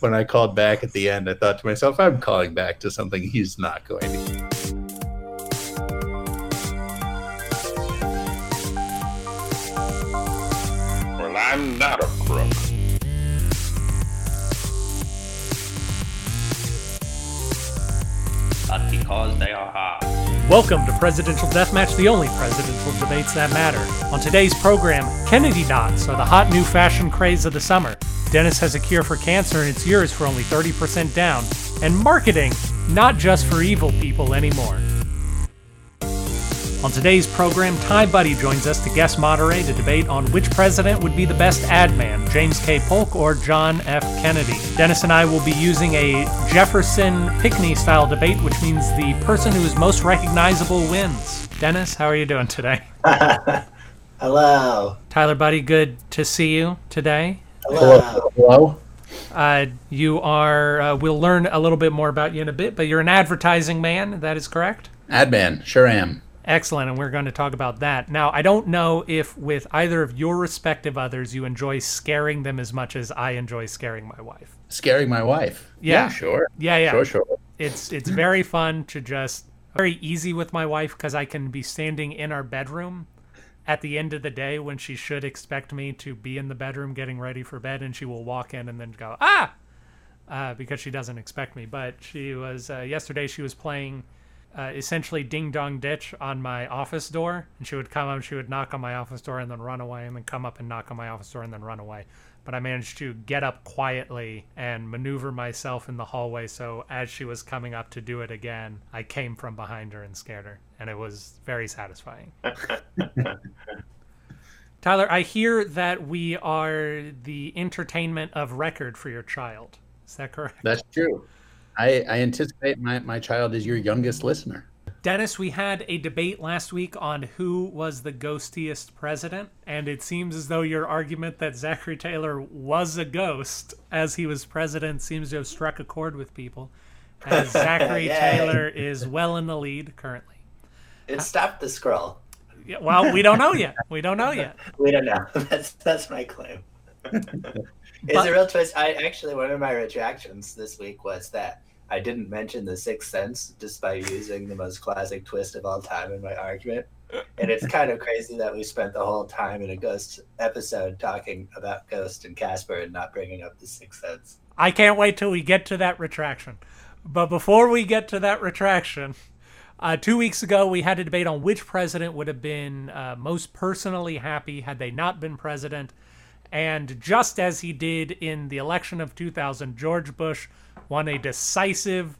When I called back at the end, I thought to myself, I'm calling back to something he's not going to. Well, I'm not a crook. but because they are hard. Welcome to Presidential Deathmatch, the only presidential debates that matter. On today's program, Kennedy knots are the hot new fashion craze of the summer. Dennis has a cure for cancer and it's yours for only 30% down. And marketing, not just for evil people anymore. On today's program, Ty Budde joins us to guest moderate a debate on which president would be the best ad man, James K. Polk or John F. Kennedy. Dennis and I will be using a Jefferson Pickney style debate, which means the person who is most recognizable wins. Dennis, how are you doing today? Hello. Tyler Budde, good to see you today. Hello. Hello? Uh, you are, uh, we'll learn a little bit more about you in a bit, but you're an advertising man, that is correct? Adman, sure am. Excellent, and we're going to talk about that. Now, I don't know if with either of your respective others you enjoy scaring them as much as I enjoy scaring my wife. Scaring my wife. Yeah. sure. Yeah, yeah. Sure, sure. It's it's very fun to just very easy with my wife because I can be standing in our bedroom at the end of the day when she should expect me to be in the bedroom getting ready for bed, and she will walk in and then go ah, uh, because she doesn't expect me. But she was uh, yesterday. She was playing uh, essentially ding dong ditch on my office door, and she would come up, she would knock on my office door and then run away, and then come up and knock on my office door and then run away. But I managed to get up quietly and maneuver myself in the hallway. So as she was coming up to do it again, I came from behind her and scared her, and it was very satisfying. Tyler, I hear that we are the entertainment of record for your child. Is that correct? That's true. I, I anticipate my, my child is your youngest listener. Dennis, we had a debate last week on who was the ghostiest president, and it seems as though your argument that Zachary Taylor was a ghost as he was president seems to have struck a chord with people. As Zachary Taylor is well in the lead currently. It stopped the scroll. Yeah, well, we don't know yet. We don't know yet. We don't know. That's that's my claim. it's But- a real twist. I actually one of my retractions this week was that I didn't mention the sixth sense despite using the most classic twist of all time in my argument. And it's kind of crazy that we spent the whole time in a ghost episode talking about Ghost and Casper and not bringing up the sixth sense. I can't wait till we get to that retraction. But before we get to that retraction, uh, two weeks ago we had a debate on which president would have been uh, most personally happy had they not been president. And just as he did in the election of 2000, George Bush won a decisive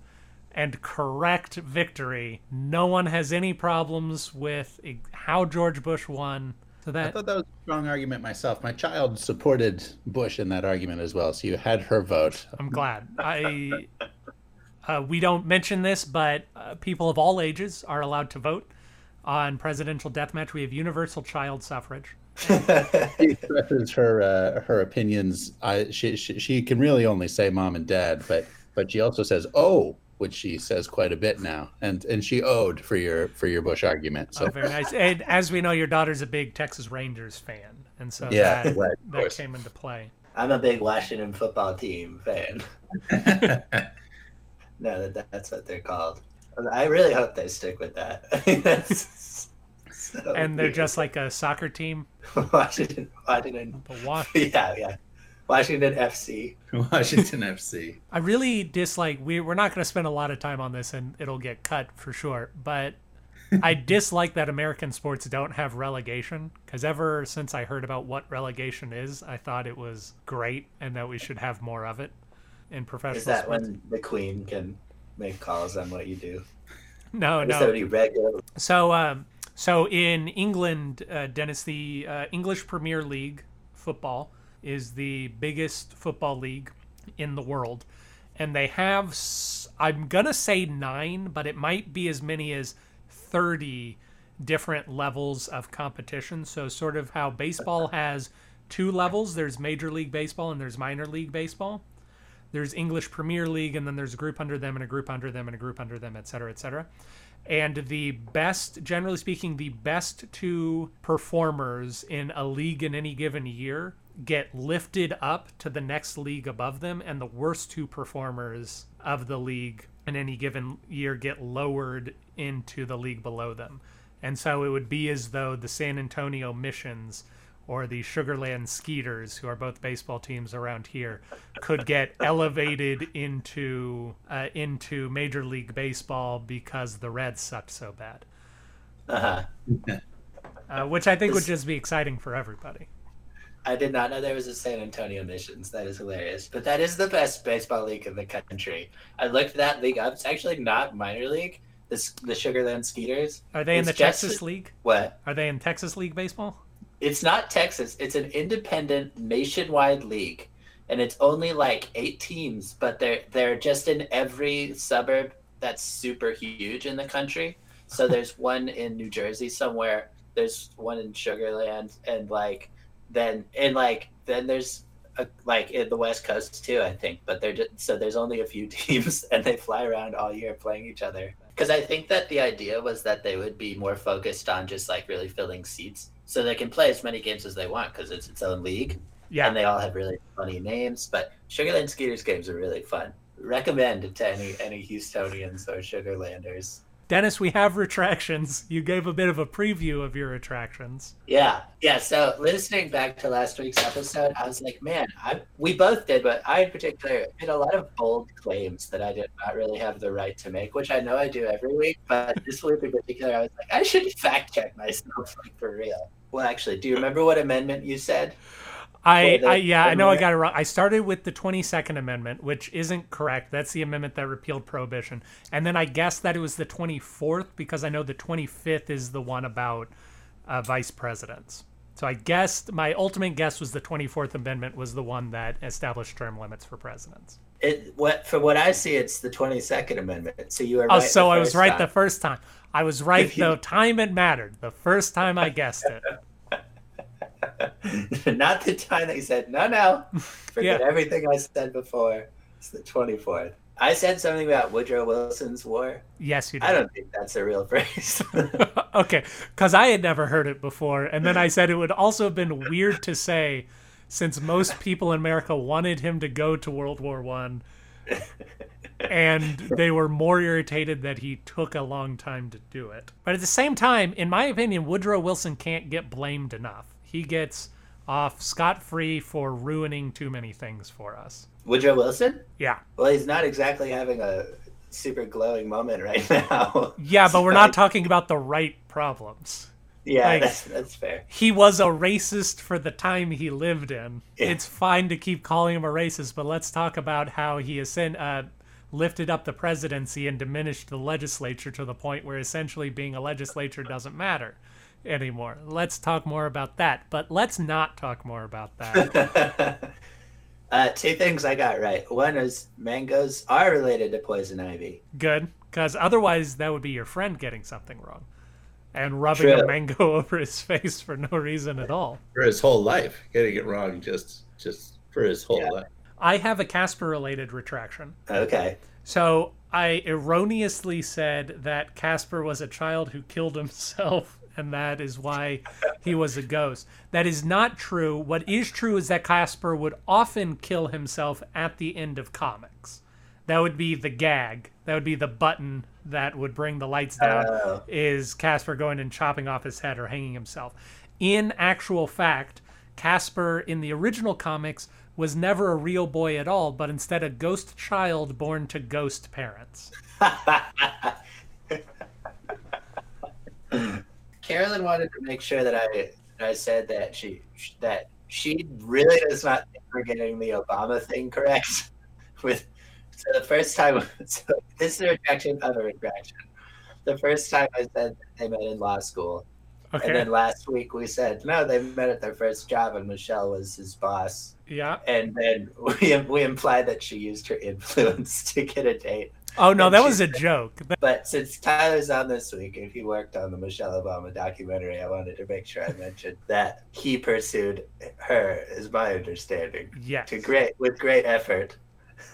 and correct victory. No one has any problems with how George Bush won. So that I thought that was a strong argument myself. My child supported Bush in that argument as well, so you had her vote. I'm glad. I uh, we don't mention this, but uh, people of all ages are allowed to vote on presidential deathmatch. We have universal child suffrage. She expresses her uh, her opinions. I, she, she she can really only say mom and dad, but but she also says oh, which she says quite a bit now, and and she owed for your for your Bush argument. So Oh, very nice. And as we know, your daughter's a big Texas Rangers fan, and so Yeah, that, right, that came into play. I'm a big Washington football team fan. No, that, that's what they're called. I really hope they stick with that. That's so And they're weird. just like a soccer team. Washington, Washington. The Wa- Yeah, yeah. Washington FC. Washington FC. I really dislike. We we're not going to spend a lot of time on this, and it'll get cut for sure. But I dislike that American sports don't have relegation because ever since I heard about what relegation is, I thought it was great and that we should have more of it in professional Is that sports. when the Queen can make calls on what you do? No, Is no. that any regular? So, um, so in England, uh, Dennis, the uh, English Premier League football is the biggest football league in the world, and they have, I'm gonna say nine, but it might be as many as thirty different levels of competition. So, sort of how baseball has two levels: there's Major League Baseball and there's Minor League Baseball there's English Premier League, and then there's a group under them, and a group under them, and a group under them, et cetera, et cetera. And the best, generally speaking, the best two performers in a league in any given year get lifted up to the next league above them, and the worst two performers of the league in any given year get lowered into the league below them. And so it would be as though the San Antonio Missions or the Sugarland Skeeters, who are both baseball teams around here, could get elevated into uh, into Major League Baseball because the Reds sucked so bad. Uh-huh. Uh, which I think would just be exciting for everybody. I did not know there was a San Antonio Missions. That is hilarious. But that is the best baseball league in the country. I looked that league up. It's actually not minor league. This the Sugarland Skeeters. Are they in the Texas League? What? Are they in Texas League baseball? It's not Texas. It's an independent nationwide league, and it's only like eight teams, but they're they're just in every suburb that's super huge in the country. So there's one in New Jersey somewhere. There's one in Sugarland, and like then and like then there's a, like in the West Coast too, I think. But they're just so there's only a few teams, and they fly around all year playing each other. Because I think that the idea was that they would be more focused on just like really filling seats, so they can play as many games as they want because it's its own league, Yeah. and they all have really funny names. But Sugarland Skeeters games are really fun. Recommend it to any any Houstonians or Sugarlanders. Dennis, we have retractions. You gave a bit of a preview of your retractions. Yeah, yeah. So listening back to last week's episode, I was like, man, I we both did, but I in particular made a lot of bold claims that I did not really have the right to make, which I know I do every week. But this week in particular, I was like, I should fact check myself like, for real. Well, actually, do you remember what amendment you said? I, I yeah, I know I got it wrong. I started with the 22nd Amendment, which isn't correct. That's the amendment that repealed prohibition. And then I guessed that it was the 24th because I know the 25th is the one about uh, vice presidents. So I guessed my ultimate guess was the 24th Amendment was the one that established term limits for presidents. It what for what I see, it's the Twenty Second Amendment. So you were Oh, right. so I was right time. the first time. I was right the time it mattered. The first time I guessed it. Not the time that you said, no, no, forget Yeah. everything I said before. It's the 24th. I said something about Woodrow Wilson's war. Yes, you did. I don't think that's a real phrase. okay, because I had never heard it before, and then I said it would also have been weird to say, since most people in America wanted him to go to World War One, and they were more irritated that he took a long time to do it. But at the same time, in my opinion, Woodrow Wilson can't get blamed enough. He gets off scot free for ruining too many things for us. Woodrow Wilson? Yeah, Well, he's not exactly having a super glowing moment right now. yeah, but we're not talking about the right problems. Yeah, like- that's, that's fair. he was a racist for the time he lived in. Yeah. It's fine to keep calling him a racist, but let's talk about how he ascend, uh, lifted up the presidency and diminished the legislature to the point where essentially being a legislature doesn't matter anymore. Let's talk more about that, but let's not talk more about that. uh, two things I got right. One is mangoes are related to poison ivy. Good, because otherwise that would be your friend getting something wrong and rubbing a mango over his face for no reason at all. for his whole life, getting it wrong just just for his whole Yeah. life. I have a Casper related retraction. Okay. So I erroneously said that Casper was a child who killed himself, and that is why he was a ghost. That is not true. What is true is that Casper would often kill himself at the end of comics. That would be the gag. That would be the button that would bring the lights down. Oh. Is Casper going and chopping off his head or hanging himself? In actual fact, Casper in the original comics was never a real boy at all, but instead a ghost child born to ghost parents. Carolyn wanted to make sure that I I said that she that she really does not think we're getting the Obama thing correct. With so the first time, so this is a retraction of a retraction. The first time I said they met in law school, Okay. and then last week we said no, they met at their first job, and Michelle was his boss. yeah. And then we we implied that she used her influence to get a date. Oh no, that was a joke. But since Tyler's on this week and he worked on the Michelle Obama documentary, I wanted to make sure I mentioned that he pursued her, is my understanding, Yes. to great with great effort.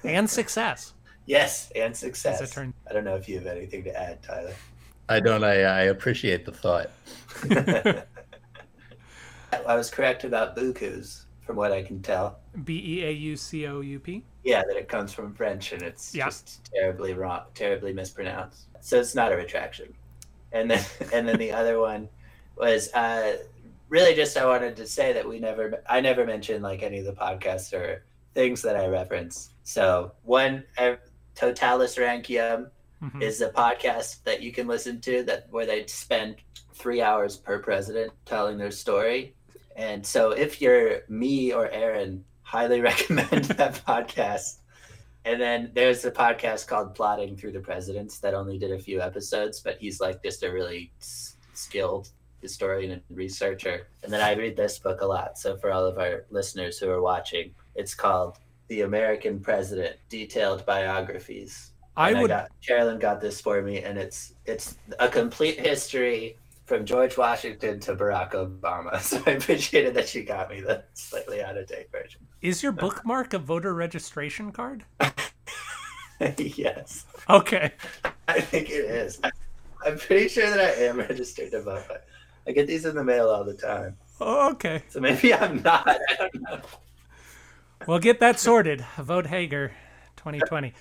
And success. Yes, and success. it turned. I don't know if you have anything to add, Tyler. I don't. I, I appreciate the thought. I was correct about bukus from what I can tell. B E A U C O U P. Yeah, that it comes from French and it's Yeah. just terribly wrong, terribly mispronounced. So it's not a retraction. And then and then the other one was uh, really just I wanted to say that we never I never mentioned like any of the podcasts or things that I reference. So one uh, Totalis Rankium Mhm. is a podcast that you can listen to that where they spend three hours per president telling their story. And so if you're me or Aaron, highly recommend that podcast. And then there's a podcast called Plodding Through the Presidents that only did a few episodes, but he's like just a really s- skilled historian and researcher. And then I read this book a lot. So for all of our listeners who are watching, it's called The American President Detailed Biographies. I And would. got, Carolyn got this for me, and it's it's a complete history from George Washington to Barack Obama. So I appreciated that she got me the slightly out of date version. Is your bookmark a voter registration card? yes, Okay. I think it is. I'm pretty sure that I am registered to vote. but I get these in the mail all the time, Oh, okay. so maybe I'm not. I don't know. We'll get that sorted. Vote Hager 2020.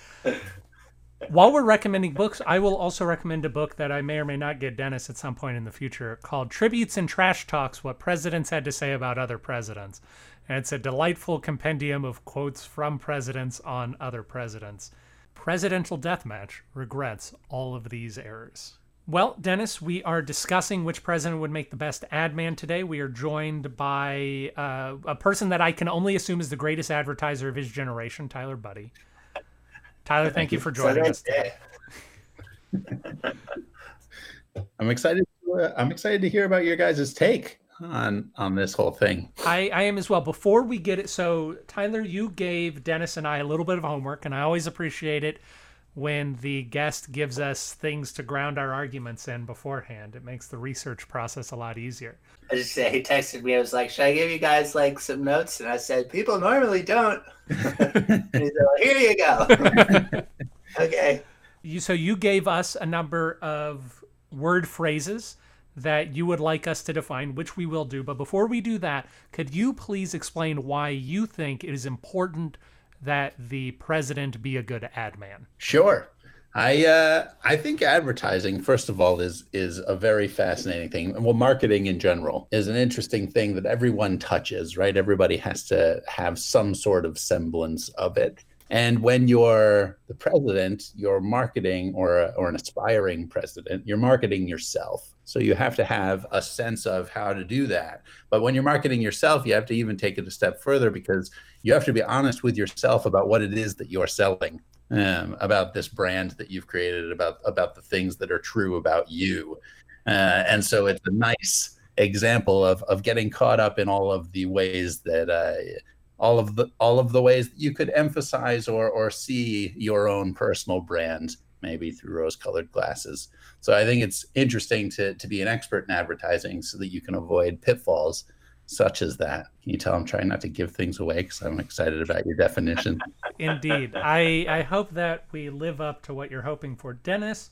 While we're recommending books, I will also recommend a book that I may or may not get Dennis at some point in the future called Tributes and Trash Talks What Presidents Had to Say About Other Presidents. And it's a delightful compendium of quotes from presidents on other presidents. Presidential Deathmatch regrets all of these errors. Well, Dennis, we are discussing which president would make the best ad man today. We are joined by uh, a person that I can only assume is the greatest advertiser of his generation, Tyler Budde. Tyler, thank you for joining us. today. I'm excited. To, uh, I'm excited to hear about your guys' take on on this whole thing. I, I am as well. Before we get it, so Tyler, you gave Dennis and I a little bit of homework, and I always appreciate it when the guest gives us things to ground our arguments in beforehand. It makes the research process a lot easier. I just say he texted me. I was like, "Should I give you guys like some notes?" And I said, "People normally don't." and he said, "Here you go." okay. You so you gave us a number of word phrases that you would like us to define, which we will do. But before we do that, could you please explain why you think it is important that the president be a good ad man? Sure. I uh, I think advertising, first of all, is is a very fascinating thing. Well, marketing in general is an interesting thing that everyone touches, right? Everybody has to have some sort of semblance of it. And when you're the president, you're marketing or or an aspiring president, you're marketing yourself. So you have to have a sense of how to do that. But when you're marketing yourself, you have to even take it a step further because you have to be honest with yourself about what it is that you're selling um, about this brand that you've created, about about the things that are true about you, uh, and so it's a nice example of of getting caught up in all of the ways that uh, all of the all of the ways that you could emphasize or or see your own personal brand maybe through rose-colored glasses. So I think it's interesting to to be an expert in advertising so that you can avoid pitfalls such as that. Can you tell I'm trying not to give things away because I'm excited about your definition. Indeed. I, I hope that we live up to what you're hoping for. Dennis,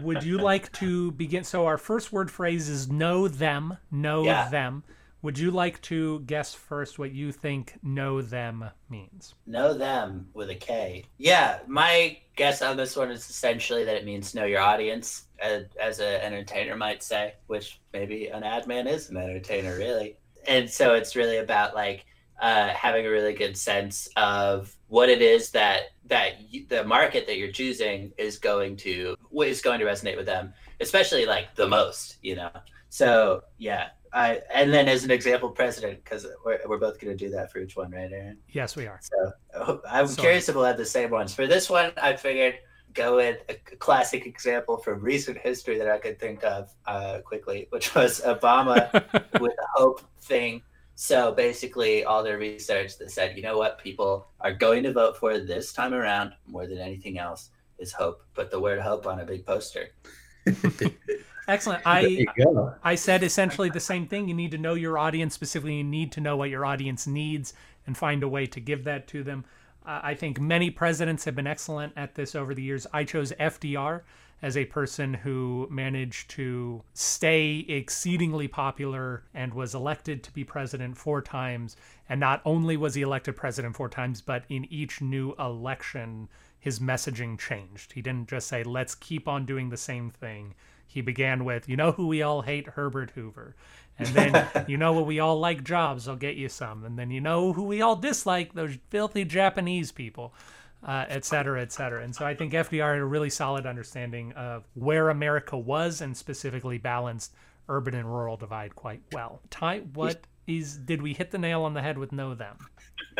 would you like to begin? So, our first word phrase is know them. Know Yeah. them. Would you like to guess first what you think know them means? Know them with a K. Yeah, my guess on this one is essentially that it means know your audience, as, an entertainer might say, which maybe an ad man is an entertainer, really. And so it's really about like uh, having a really good sense of what it is that that you, the market that you're choosing is going to what is going to resonate with them, especially like the most, you know. So yeah, I and then as an example, president, because we're, we're both going to do that for each one, right, Aaron? Yes, we are. So oh, I'm Sorry. curious if we'll have the same ones. For this one, I figured go with a classic example from recent history that I could think of uh, quickly, which was Obama with the hope thing. So basically, all their research that said, you know what, people are going to vote for this time around more than anything else is hope. Put the word hope on a big poster. Excellent. I. I said essentially the same thing. You need to know your audience specifically. You need to know what your audience needs and find a way to give that to them. Uh, I think many presidents have been excellent at this over the years. I chose FDR as a person who managed to stay exceedingly popular and was elected to be president four times. And not only was he elected president four times, but in each new election, his messaging changed. He didn't just say, let's keep on doing the same thing. He began with, you know who we all hate? Herbert Hoover. And then, you know what we all like? Jobs. I'll get you some. And then, you know who we all dislike? Those filthy Japanese people uh, et cetera, et cetera. And so I think FDR had a really solid understanding of where America was and specifically balanced urban and rural divide quite well. Ty, what is did we hit the nail on the head with know them?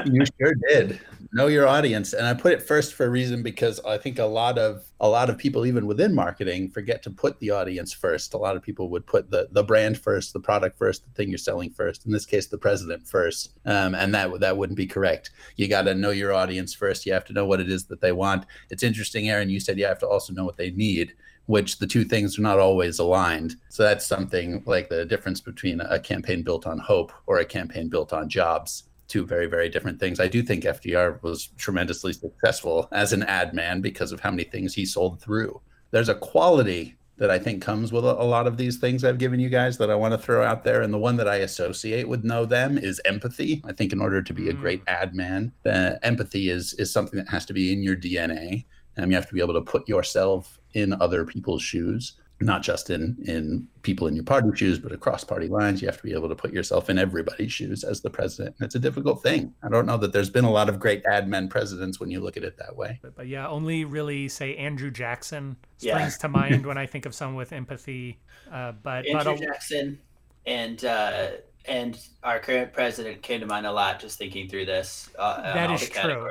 you sure did. Know your audience. And i put it first for a reason because i think a lot of a lot of people even within marketing forget to put the audience first. A lot of people would put the the brand first the product first the thing you're selling first. In this case the president first. Um, and that that wouldn't be correct. You got to know your audience first. You have to know what it is that they want. It's interesting aaron. You said you have to also know what they need which the two things are not always aligned. So that's something like the difference between a campaign built on hope or a campaign built on jobs. Two very, very different things. I do think FDR was tremendously successful as an ad man because of how many things he sold through. There's a quality that I think comes with a, lot of these things I've given you guys that I want to throw out there. And the one that I associate with know them is empathy. I think in order to be a great mm. ad man, the empathy is is something that has to be in your DNA. And you have to be able to put yourself in other people's shoes not just in in people in your party shoes but across party lines. You have to be able to put yourself in everybody's shoes as the president. And it's a difficult thing. I don't know that there's been a lot of great ad men presidents when you look at it that way. But, but yeah only really say andrew jackson springs yeah. to mind when i think of someone with empathy uh, but andrew but jackson and uh and our current president came to mind a lot just thinking through this uh, that is true.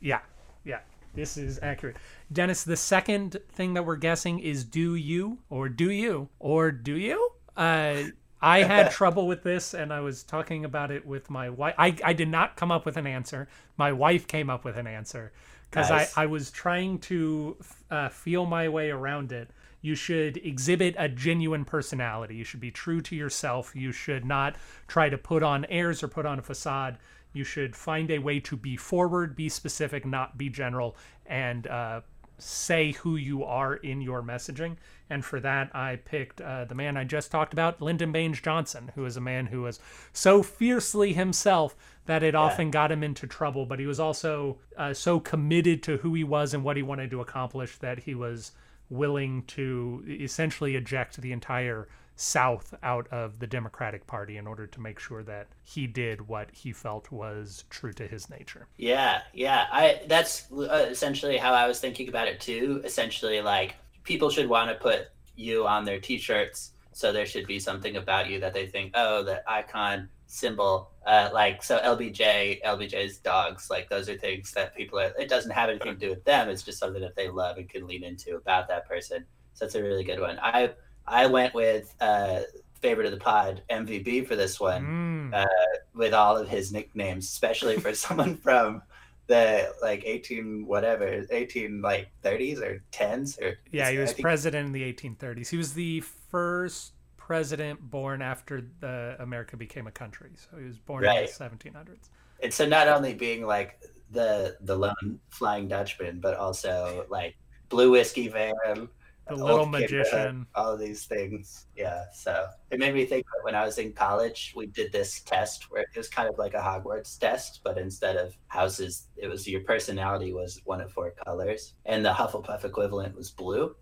yeah yeah. This is accurate Dennis, the second thing that we're guessing is do you or do you or do you? Uh, I had trouble with this and I was talking about it with my wife. I, I did not come up with an answer. My wife came up with an answer because nice. I, I was trying to uh, feel my way around it. You should exhibit a genuine personality. You should be true to yourself. You should not try to put on airs or put on a facade. You should find a way to be forward, be specific, not be general, and uh, say who you are in your messaging. And for that, I picked uh, the man I just talked about, Lyndon Baines Johnson, who is a man who was so fiercely himself that it yeah. often got him into trouble. But he was also uh, so committed to who he was and what he wanted to accomplish that he was willing to essentially eject the entire South out of the Democratic Party in order to make sure that he did what he felt was true to his nature. Yeah, yeah. I that's uh, essentially how I was thinking about it too. Essentially, like people should want to put you on their T-shirts, so there should be something about you that they think, oh, the icon symbol, uh, like so LBJ, LBJ's dogs, like those are things that people are. It doesn't have anything to do with them. It's just something that they love and can lean into about that person. So that's a really good one. I I went with uh, favorite of the pod MVB for this one, mm. uh, with all of his nicknames, especially for someone from the like 18 whatever 18 like 30s or 10s or yeah he was president in the 1830s he was the first president born after the america became a country so he was born right. in the 1700s and so not only being like the the lone flying dutchman but also like blue whiskey van the little uh, magician. all these things. Yeah so it made me think when i was in college we did this test where it was kind of like a hogwarts test but instead of houses it was your personality was one of four colors and the hufflepuff equivalent was blue.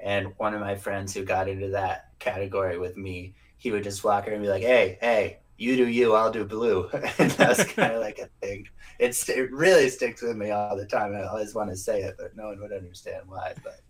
And one of my friends who got into that category with me he would just walk around and be like hey hey you do you i'll do blue. And that was kind of like a thing. It's it really sticks with me all the time i always want to say it but no one would understand why but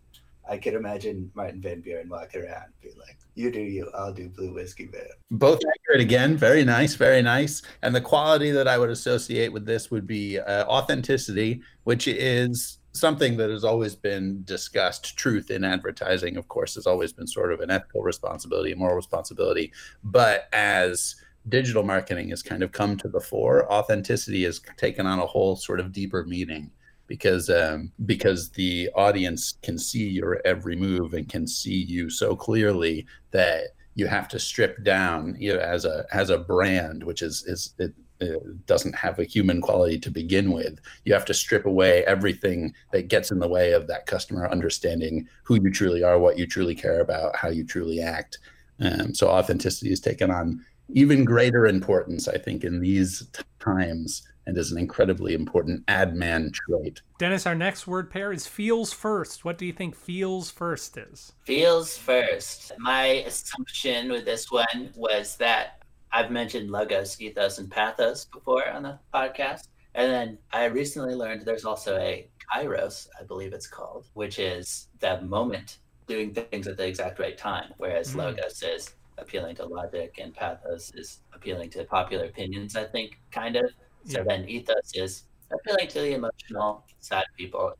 I could imagine Martin Van Buren walking around and be like, "You do you, I'll do Blue Whiskey Man." Both accurate again. Very nice, very nice. And the quality that I would associate with this would be uh, authenticity, which is something that has always been discussed. Truth in advertising, of course, has always been sort of an ethical responsibility, a moral responsibility. But as digital marketing has kind of come to the fore, authenticity has taken on a whole sort of deeper meaning because um, because the audience can see your every move and can see you so clearly that you have to strip down you know as a as a brand which is is it, uh, doesn't have a human quality to begin with. You have to strip away everything that gets in the way of that customer understanding who you truly are, what you truly care about, how you truly act. Um, so authenticity is taken on even greater importance, I think, in these times and is an incredibly important ad man trait. Dennis, our next word pair is feels first. What do you think feels first is? Feels first. My assumption with this one was that I've mentioned logos, ethos, and pathos before on the podcast. And then I recently learned there's also a kairos, I believe it's called, which is the moment doing things at the exact right time. Whereas mm. logos is appealing to logic and pathos is appealing to popular opinions, I think, kind of. So yeah. then ethos is appealing to the emotional side of people.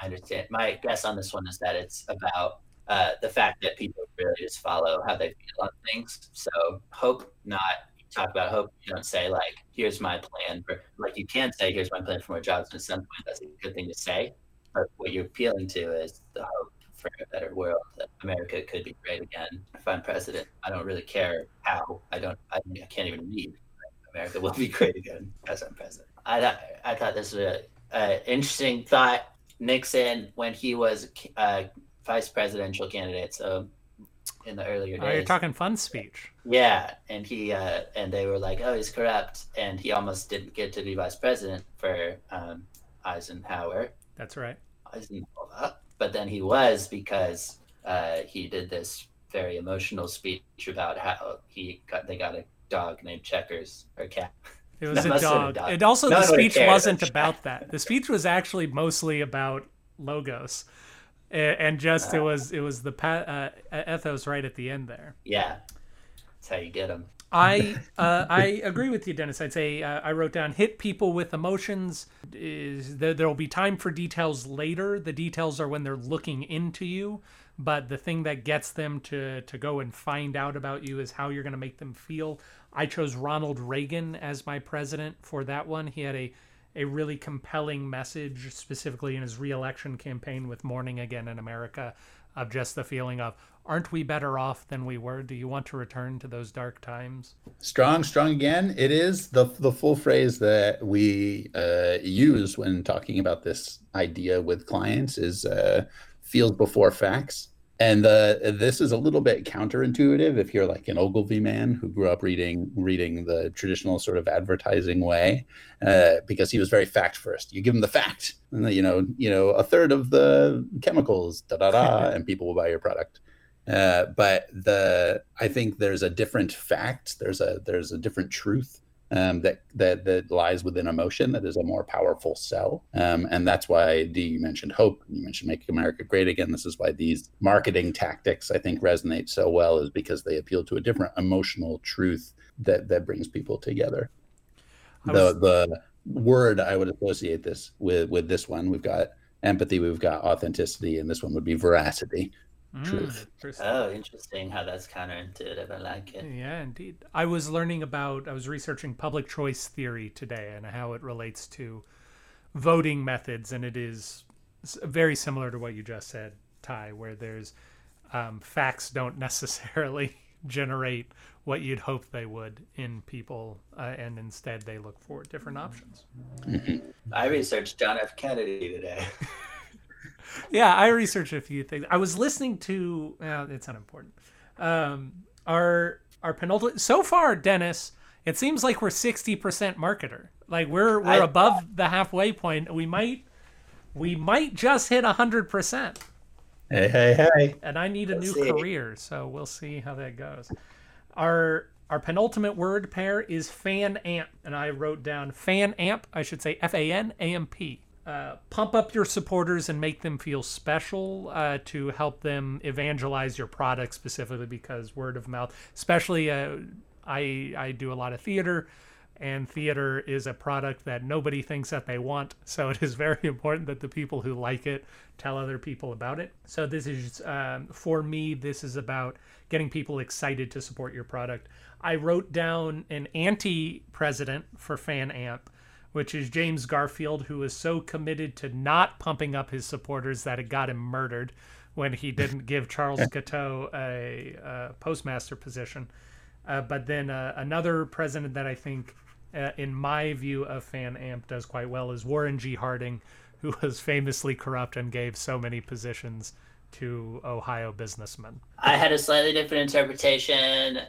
I understand. My guess on this one is that it's about uh, the fact that people really just follow how they feel on things. So hope not talk about hope. You don't say like, "Here's my plan." For, like you can say, "Here's my plan for more jobs." And at some point, that's a good thing to say. But what you're appealing to is the hope for a better world. That America could be great again if I'm president. I don't really care how. I don't. I, I can't even read. America will be great again as I'm president. I thought I thought this was an interesting thought. Nixon, when he was uh, vice presidential candidate, so in the earlier days. Oh, you're talking fun speech. Yeah, and he uh, and they were like, "Oh, he's corrupt," and he almost didn't get to be vice president for um, Eisenhower. That's right. Eisenhower, but then he was because uh, he did this very emotional speech about how he got they got a dog named Checkers or cat. It was a dog. dog. It also no, the speech wasn't about that. The speech was actually mostly about logos, and, just uh, it was it was the uh, ethos right at the end there. Yeah, that's how you get them. I uh, I agree with you, Dennis. I'd say uh, I wrote down hit people with emotions. Is there will be time for details later. The details are when they're looking into you, but the thing that gets them to to go and find out about you is how you're going to make them feel. I chose Ronald Reagan as my president for that one. He had a a really compelling message, specifically in his reelection campaign with Morning Again in America, of just the feeling of, aren't we better off than we were? Do you want to return to those dark times? Strong, strong again. It is the the full phrase that we uh, use when talking about this idea with clients is uh, feels before facts. And uh, this is a little bit counterintuitive if you're like an Ogilvy man who grew up reading reading the traditional sort of advertising way, uh, because he was very fact first. You give him the fact, and you know, you know, a third of the chemicals, da da da, and people will buy your product. Uh, but the I think there's a different fact. There's a there's a different truth um, that that that lies within emotion that is a more powerful sell, um, and that's why D you mentioned hope, you mentioned making America great again. This is why these marketing tactics I think resonate so well, is because they appeal to a different emotional truth that that brings people together. Was... The the word I would associate this with with this one we've got empathy, we've got authenticity, and this one would be veracity truth. Mm, oh, interesting how that's counterintuitive. I like it. Yeah, indeed. I was learning about, I was researching public choice theory today and how it relates to voting methods. And it is very similar to what you just said, Ty, where there's um, facts don't necessarily generate what you'd hope they would in people, uh, and instead they look for different options. I researched John F. Kennedy today. yeah, I researched a few things. I was listening to. Well, it's unimportant. Um, our our penultimate so far, Dennis. It seems like we're sixty percent marketer. Like we're we're I, above the halfway point. We might we might just hit hundred percent. Hey hey hey! And I need a Let's new see. career, so we'll see how that goes. Our our penultimate word pair is fan amp, and I wrote down fan amp. I should say F A N A M P. Uh, pump up your supporters and make them feel special uh, to help them evangelize your product specifically because word of mouth especially uh, I, I do a lot of theater and theater is a product that nobody thinks that they want. So it is very important that the people who like it tell other people about it. So this is um, for me this is about getting people excited to support your product. I wrote down an anti-president for fan amp which is James Garfield, who was so committed to not pumping up his supporters that it got him murdered when he didn't give Charles Guiteau a, a postmaster position. Uh, but then uh, another president that I think uh, in my view of fan amp does quite well is Warren G. Harding, who was famously corrupt and gave so many positions to Ohio businessmen. I had a slightly different interpretation.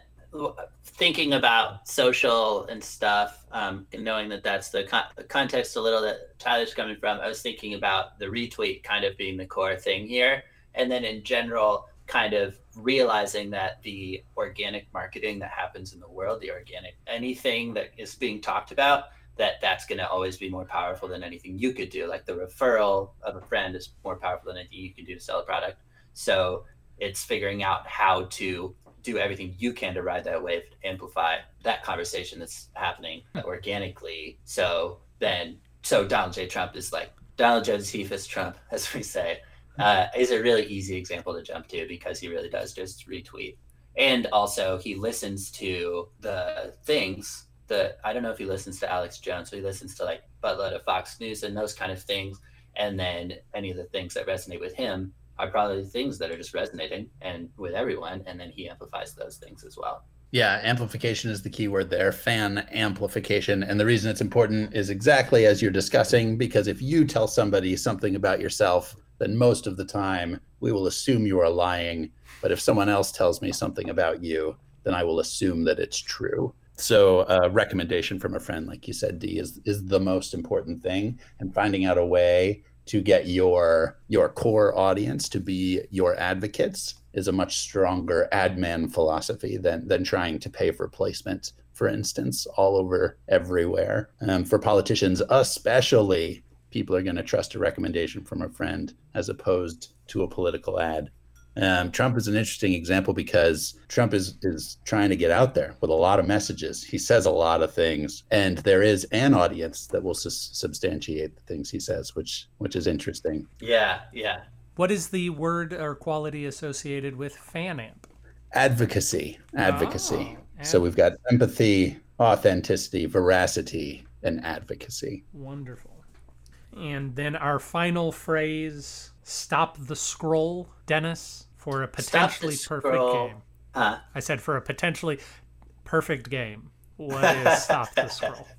Thinking about social and stuff, um, knowing that that's the, con- the context a little that Tyler's coming from, I was thinking about the retweet kind of being the core thing here. And then in general, kind of realizing that the organic marketing that happens in the world, the organic anything that is being talked about, that that's going to always be more powerful than anything you could do. Like the referral of a friend is more powerful than anything you can do to sell a product. So it's figuring out how to do everything you can to ride that wave, amplify that conversation that's happening organically. So then, so Donald J. Trump is like Donald Josephus Trump, as we say uh, is a really easy example to jump to because he really does just retweet. And also, he listens to the things that I don't know if he listens to Alex Jones, so he listens to like buttload of Fox News and those kind of things. And then any of the things that resonate with him are probably things that are just resonating and with everyone. And then he amplifies those things as well. Yeah, amplification is the key word there. Fan amplification. And the reason it's important is exactly as you're discussing, because if you tell somebody something about yourself then most of the time we will assume you are lying. But if someone else tells me something about you, then I will assume that it's true. So a recommendation from a friend, like you said, D, is is the most important thing. And finding out a way to get your your core audience to be your advocates is a much stronger admin philosophy than than trying to pay for placement, for instance, all over everywhere. Um, for politicians, especially, people are going to trust a recommendation from a friend as opposed to a political ad. Um, Trump is an interesting example because Trump is is trying to get out there with a lot of messages. He says a lot of things, and there is an audience that will su- substantiate the things he says, which which is interesting. Yeah, yeah. What is the word or quality associated with fan amp? Advocacy, advocacy. Oh, so we've got empathy, authenticity, veracity, and advocacy. Wonderful. And then our final phrase stop the scroll, Dennis, for a potentially perfect game. Huh? I said for a potentially perfect game. What is stop the scroll?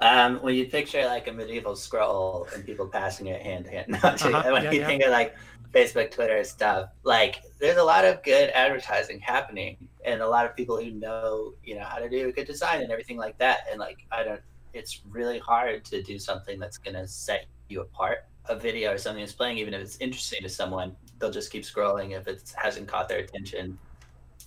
Um, when you picture like a medieval scroll and people passing it hand to hand, no, uh-huh. when yeah, you yeah. think of like Facebook, Twitter stuff, like there's a lot of good advertising happening and a lot of people who know, you know, how to do a good design and everything like that. And like, I don't, it's really hard to do something that's going to set you apart. A video or something that's playing, even if it's interesting to someone, they'll just keep scrolling if it hasn't caught their attention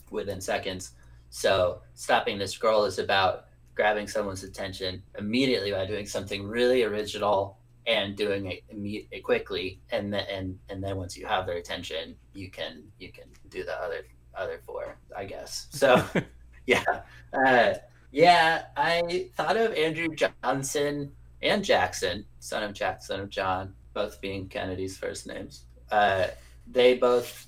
within seconds. So stopping the scroll is about grabbing someone's attention immediately by doing something really original and doing it, it quickly and then and, and then once you have their attention you can you can do the other other four i guess so yeah uh, yeah, I thought of Andrew Johnson and Jackson, son of Jack, son of John, both being Kennedy's first names. Uh, they both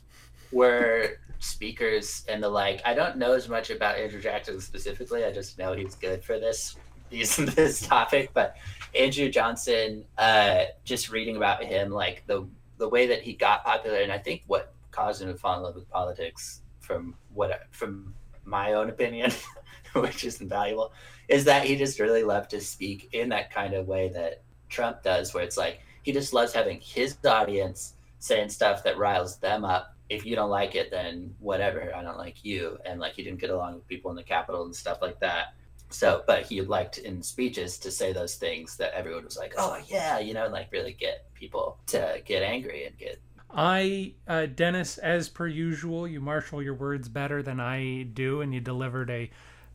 were speakers and the like. I don't know as much about Andrew Jackson specifically. I just know he's good for this these this topic. But Andrew Johnson, uh, just reading about him, like the the way that he got popular, and I think what caused him to fall in love with politics, from what from my own opinion, which is invaluable, is that he just really loved to speak in that kind of way that Trump does, where it's like he just loves having his audience saying stuff that riles them up. If you don't like it, then whatever. I don't like you. And like he didn't get along with people in the Capitol and stuff like that. So, but he liked in speeches to say those things that everyone was like, oh, yeah, you know, like really get people to get angry and get I, uh, Dennis, as per usual, you marshal your words better than I do, and you delivered a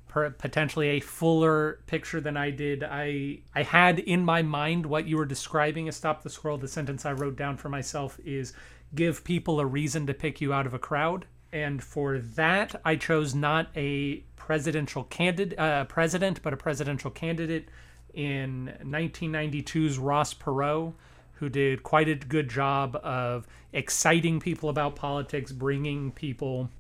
per, potentially a fuller picture than I did. I I had in my mind what you were describing as stop the scroll. The sentence I wrote down for myself is give people a reason to pick you out of a crowd. And for that, I chose not a presidential candidate, uh, president, but a presidential candidate in 1992's Ross Perot, who did quite a good job of exciting people about politics, bringing people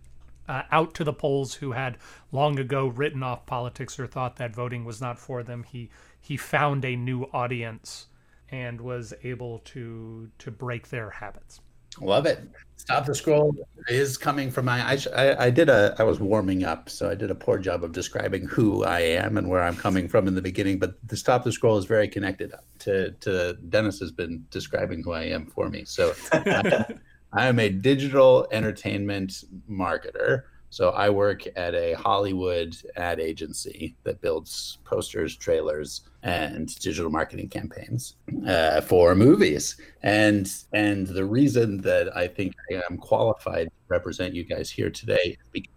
uh, out to the polls who had long ago written off politics or thought that voting was not for them. He he found a new audience and was able to to break their habits. Love it. Stop the scroll is coming from my. I, I, I, did a. I was warming up, so I did a poor job of describing who I am and where I'm coming from in the beginning. But the stop the scroll is very connected to to Dennis has been describing who I am for me. So I, am a digital entertainment marketer so I work at a Hollywood ad agency that builds posters, trailers, and digital marketing campaigns uh, for movies. And and the reason that I think I am qualified to represent you guys here today is because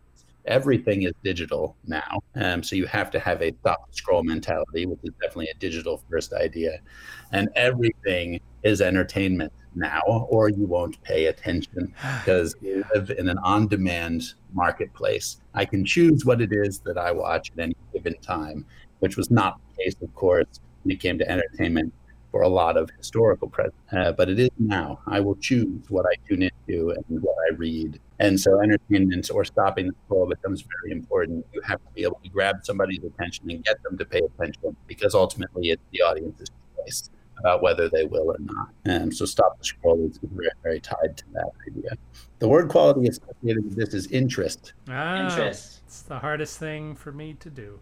everything is digital now. Um, so you have to have a stop scroll mentality, which is definitely a digital first idea. And everything is entertainment now, or you won't pay attention because we live in an on demand marketplace. I can choose what it is that I watch at any given time, which was not the case, of course, when it came to entertainment for a lot of historical present. Uh, but it is now. I will choose what I tune into and what I read. And so entertainment or stopping the scroll becomes very important. You have to be able to grab somebody's attention and get them to pay attention because ultimately it's the audience's choice about whether they will or not. And so stop the scroll is very, very tied to that idea. The word quality associated with this is interest. Oh, interest. It's the hardest thing for me to do.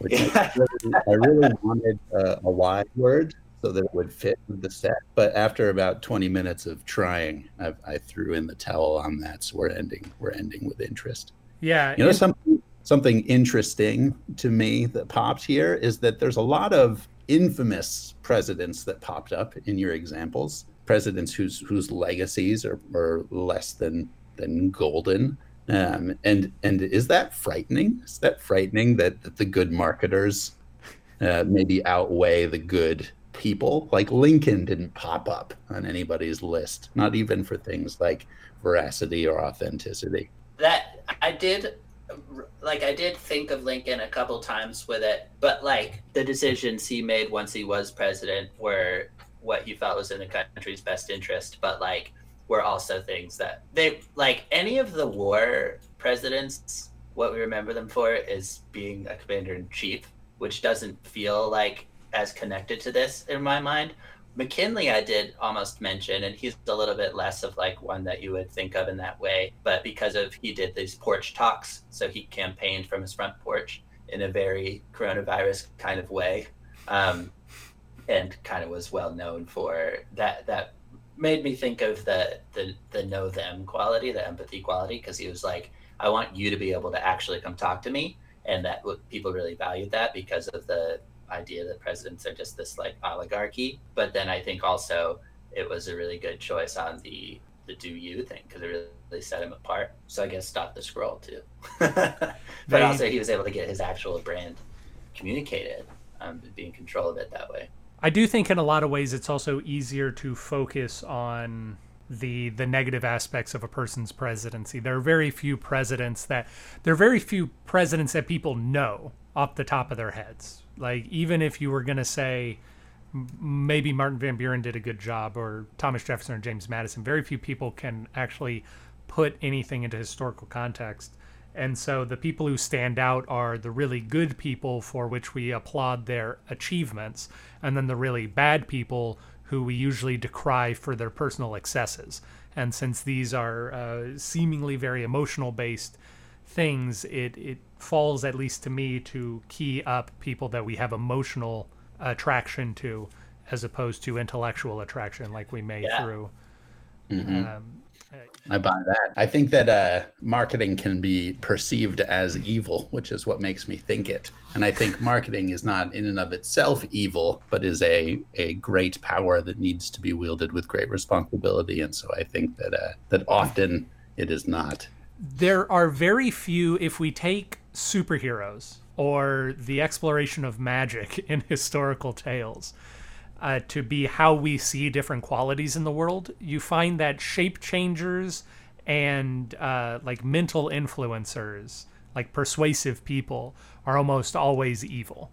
Which I, really, I really wanted a, a wide word so that it would fit with the set. But after about 20 minutes of trying, I, I threw in the towel on that. So we're ending. We're ending with interest. Yeah. You know something something interesting to me that popped here is that there's a lot of infamous presidents that popped up in your examples, presidents whose whose legacies are, are less than than golden. Um, and and is that frightening? Is that frightening that, that the good marketers uh, maybe outweigh the good people? Like Lincoln didn't pop up on anybody's list, not even for things like veracity or authenticity. That I did like I did think of Lincoln a couple times with it, but like the decisions he made once he was president were what he felt was in the country's best interest, but like were also things that they like any of the war presidents. What we remember them for is being a commander in chief, which doesn't feel like as connected to this in my mind. McKinley, I did almost mention, and he's a little bit less of like one that you would think of in that way. But because of he did these porch talks, so he campaigned from his front porch in a very coronavirus kind of way, um, and kind of was well known for that. That made me think of the the the know them quality, the empathy quality, because he was like, I want you to be able to actually come talk to me, and that people really valued that because of the idea that presidents are just this like oligarchy. But then I think also it was a really good choice on the the do you thing because it really, set him apart. So I guess stop the scroll too. but they, also he was able to get his actual brand communicated, um, be in control of it that way. I do think in a lot of ways it's also easier to focus on the the negative aspects of a person's presidency. There are very few presidents that there are very few presidents that people know off the top of their heads. Like even if you were going to say maybe Martin Van Buren did a good job or Thomas Jefferson or James Madison, very few people can actually put anything into historical context. And so the people who stand out are the really good people for which we applaud their achievements, and then the really bad people who we usually decry for their personal excesses. And since these are uh, seemingly very emotional based things, it, it falls, at least to me, to key up people that we have emotional attraction to as opposed to intellectual attraction like we may yeah. through. Mm-hmm. Um, I buy that. I think that uh, marketing can be perceived as evil, which is what makes me think it. And I think marketing is not in and of itself evil, but is a, a great power that needs to be wielded with great responsibility. And so I think that uh, that often it is not. There are very few. If we take superheroes or the exploration of magic in historical tales uh, to be how we see different qualities in the world, you find that shape changers and uh, like mental influencers, like persuasive people, are almost always evil.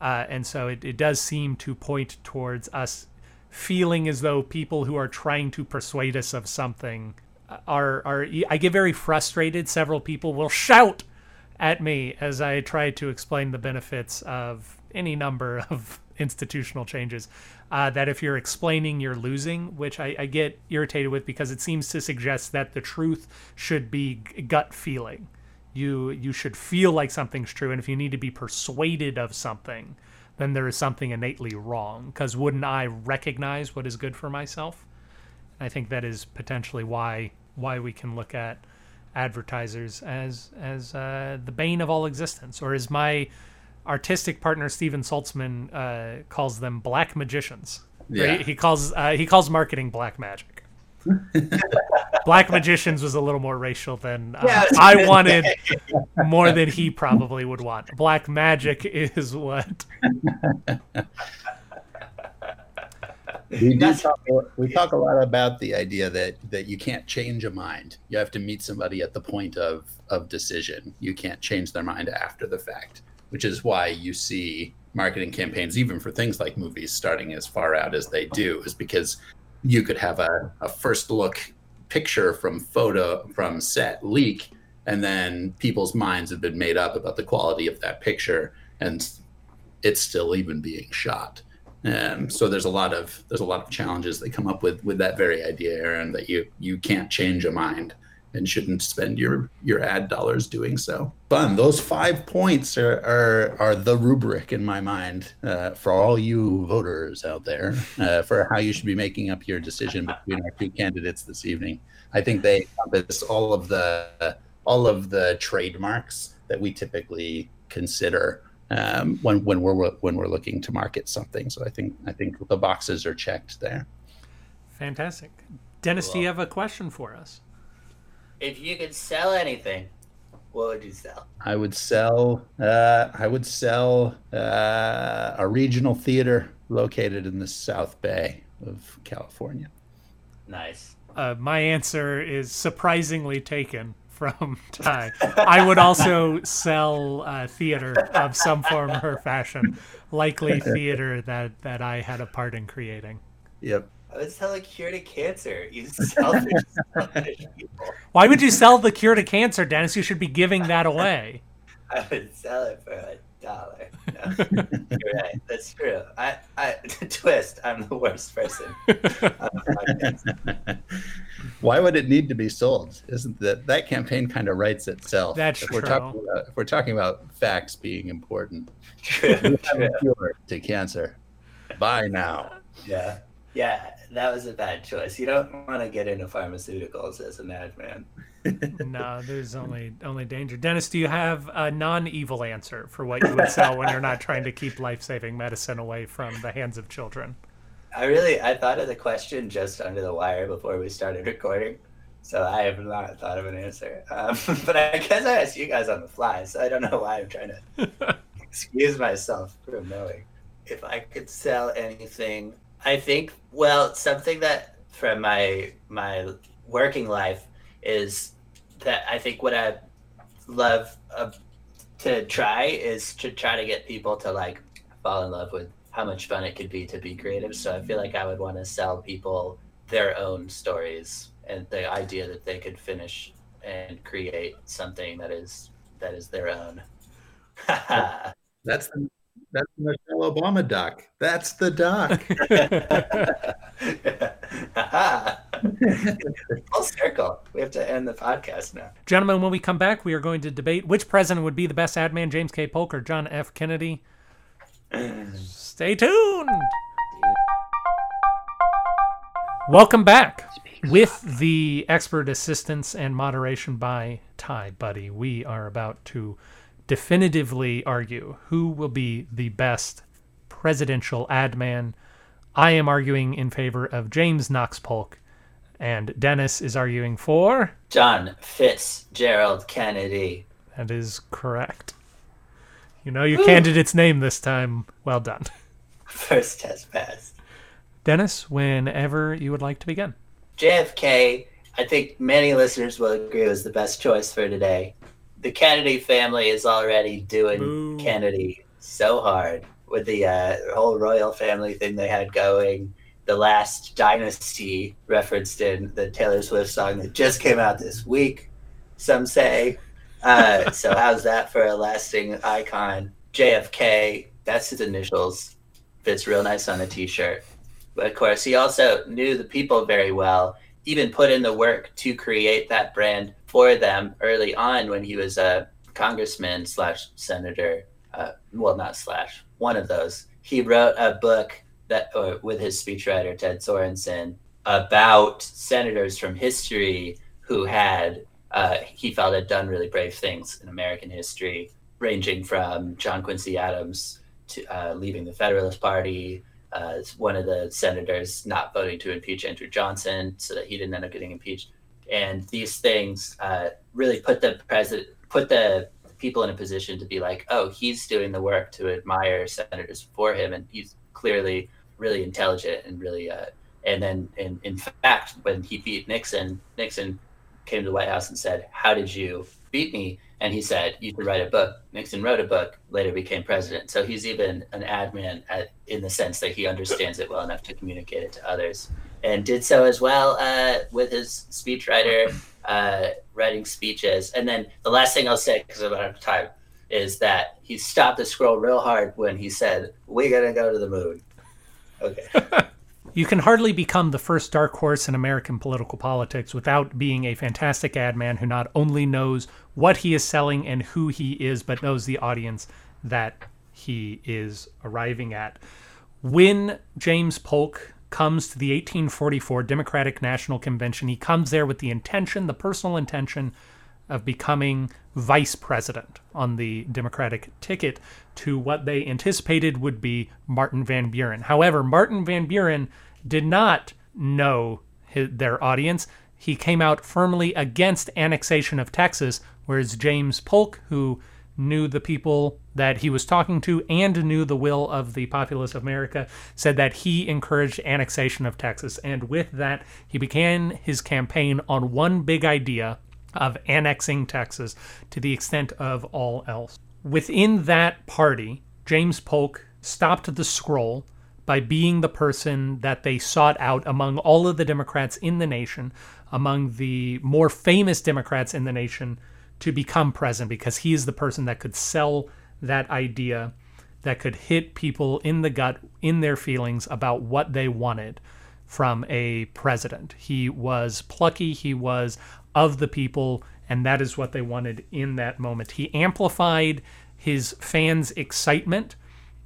Uh, and so it, it does seem to point towards us feeling as though people who are trying to persuade us of something are are I get very frustrated. Several people will shout at me as I try to explain the benefits of any number of institutional changes. Uh, that if you're explaining you're losing, which I, I get irritated with because it seems to suggest that the truth should be gut feeling. You you should feel like something's true, and if you need to be persuaded of something, then there is something innately wrong. Because wouldn't I recognize what is good for myself? I think that is potentially why why we can look at advertisers as as uh, the bane of all existence, or as my artistic partner Stephen Saltzman uh, calls them black magicians. Yeah. He, he calls uh, he calls marketing black magic. black magicians was a little more racial than uh, yeah, I wanted, more than he probably would want. Black magic is what we do talk, we talk a lot about the idea that that you can't change a mind. You have to meet somebody at the point of of decision. You can't change their mind after the fact, which is why you see marketing campaigns, even for things like movies, starting as far out as they do, is because you could have a, a first look picture from photo from set leak, and then people's minds have been made up about the quality of that picture, and it's still even being shot. Um, so there's a lot of there's a lot of challenges that come up with with that very idea, Aaron, that you you can't change a mind and shouldn't spend your your ad dollars doing so. Fun. Those five points are are, are the rubric in my mind uh, for all you voters out there uh, for how you should be making up your decision between our two candidates this evening. I think they encompass all of the all of the trademarks that we typically consider um, when when we're when we're looking to market something. So I think I think the boxes are checked there. Fantastic, Dennis. Cool. Do you have a question for us? If you could sell anything, what would you sell? I would sell. Uh, I would sell uh, a regional theater located in the South Bay of California. Nice. Uh, my answer is surprisingly taken from Ty. I would also sell uh, theater of some form or fashion, likely theater that that I had a part in creating. Yep. I would sell a cure to cancer. You selfish, selfish people. Why would you sell the cure to cancer, Dennis? You should be giving that away. I would sell it for a dollar. No, you're right. That's true. I, I twist. I'm the worst person. Why would it need to be sold? Isn't that that campaign kind of writes itself? That's if true. We're talking about, if we're talking about facts being important. True. true. to cancer. Buy now. Yeah. Yeah, that was a bad choice. You don't want to get into pharmaceuticals as a madman. no, there's only only danger. Dennis, do you have a non-evil answer for what you would sell when you're not trying to keep life-saving medicine away from the hands of children? I really I thought of the question just under the wire before we started recording, so I have not thought of an answer. Um, but I guess I asked you guys on the fly, so I don't know why I'm trying to excuse myself from knowing. If I could sell anything, I think well something that from my my working life is that I think what I love uh, to try is to try to get people to like fall in love with how much fun it could be to be creative. So I feel like I would want to sell people their own stories and the idea that they could finish and create something that is that is their own. That's the that's the Michelle Obama doc. That's the doc. Full circle. We have to end the podcast now. Gentlemen, when we come back, we are going to debate which president would be the best ad man, James K. Polk or John F. Kennedy. Stay tuned. Welcome back. With the expert assistance and moderation by Ty Budde, we are about to definitively argue who will be the best presidential ad man. I am arguing in favor of James Knox Polk, and Dennis is arguing for John Fitzgerald Kennedy. That is correct. You know your Ooh. candidate's name this time. Well done. First test passed. Dennis, whenever you would like to begin. JFK, I think many listeners will agree, was the best choice for today. The Kennedy family is already doing Boo. Kennedy so hard with the uh, whole royal family thing they had going. The last dynasty referenced in the Taylor Swift song that just came out this week, some say. Uh, so how's that for a lasting icon? JFK, that's his initials. fits real nice on a t-shirt. But of course, he also knew the people very well, even put in the work to create that brand for them early on when he was a congressman slash senator. Uh, well, not slash, one of those. He wrote a book that uh, with his speechwriter Ted Sorensen about senators from history who had uh, he felt had done really brave things in American history, ranging from John Quincy Adams to uh, leaving the Federalist Party, uh, one of the senators not voting to impeach Andrew Johnson so that he didn't end up getting impeached. And these things uh, really put the president, put the people in a position to be like, oh, he's doing the work to admire senators for him, and he's clearly really intelligent and really. Uh, and then, in, in fact, when he beat Nixon, Nixon came to the White House and said, "How did you beat me?" And he said, "You should write a book." Nixon wrote a book, later became president. So he's even an ad man at, in the sense that he understands it well enough to communicate it to others, and did so as well uh, with his speechwriter, uh, writing speeches. And then the last thing I'll say, because I'm out of time, is that he stopped the scroll real hard when he said, "We're gonna go to the moon." Okay. You can hardly become the first dark horse in American political politics without being a fantastic ad man who not only knows what he is selling and who he is, but knows the audience that he is arriving at. When James Polk comes to the 1844 Democratic National Convention, he comes there with the intention, the personal intention, of becoming vice president on the Democratic ticket to what they anticipated would be Martin Van Buren. However, Martin Van Buren did not know his, their audience. He came out firmly against annexation of Texas, whereas James Polk, who knew the people that he was talking to and knew the will of the populace of America, said that he encouraged annexation of Texas. And with that, he began his campaign on one big idea of annexing Texas to the extent of all else. Within that party, James Polk stopped the scroll by being the person that they sought out among all of the Democrats in the nation, among the more famous Democrats in the nation, to become president because he is the person that could sell that idea, that could hit people in the gut, in their feelings about what they wanted from a president. He was plucky, he was of the people, and that is what they wanted in that moment. He amplified his fans' excitement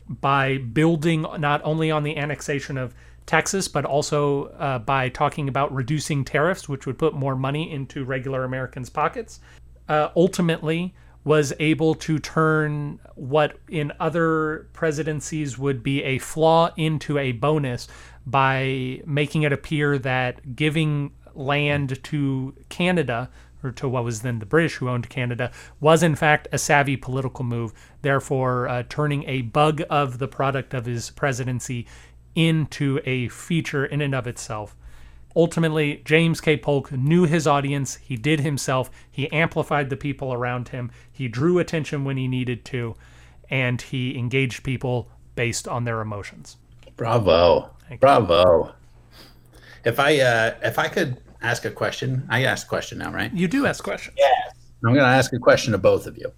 by building not only on the annexation of Texas, but also uh, by talking about reducing tariffs, which would put more money into regular Americans' pockets. Uh, ultimately, was able to turn what in other presidencies would be a flaw into a bonus by making it appear that giving land to Canada, or to what was then the British who owned Canada, was in fact a savvy political move, therefore uh, turning a bug of the product of his presidency into a feature in and of itself. Ultimately, James K. Polk knew his audience, he did himself, he amplified the people around him, he drew attention when he needed to, and he engaged people based on their emotions. Bravo. Bravo. If I uh, if I could ask a question? I ask a question now, right? You do ask questions. Yes. I'm going to ask a question to both of you.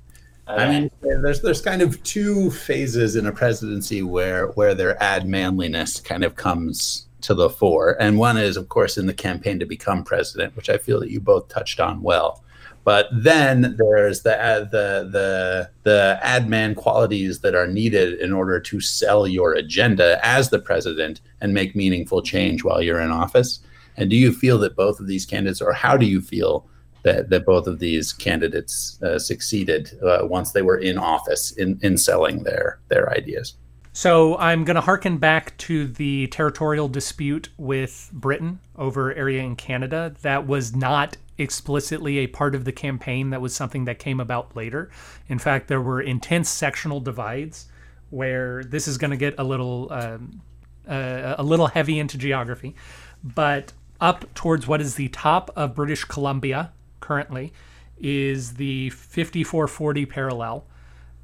I mean, there's there's kind of two phases in a presidency where where their ad manliness kind of comes to the fore, and one is, of course, in the campaign to become president, which I feel that you both touched on well. But then there's the uh, the the the ad man qualities that are needed in order to sell your agenda as the president and make meaningful change while you're in office. And do you feel that both of these candidates, or how do you feel that, that both of these candidates uh, succeeded uh, once they were in office in, in selling their their ideas? So I'm going to harken back to the territorial dispute with Britain over area in Canada. That was not explicitly a part of the campaign. That was something that came about later. In fact, there were intense sectional divides where this is going to get a little um, uh, a little heavy into geography, but up towards what is the top of British Columbia currently is the 5440 parallel.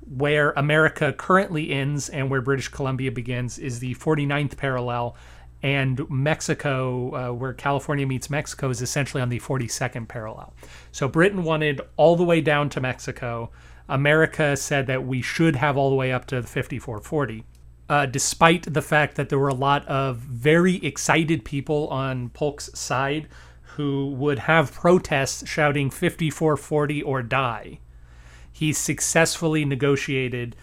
Where America currently ends and where British Columbia begins is the 49th parallel, and Mexico, uh, where California meets Mexico, is essentially on the 42nd parallel. So Britain wanted all the way down to Mexico. America said that we should have all the way up to the 5440. Uh, despite the fact that there were a lot of very excited people on Polk's side who would have protests shouting 5440 or die. He successfully negotiated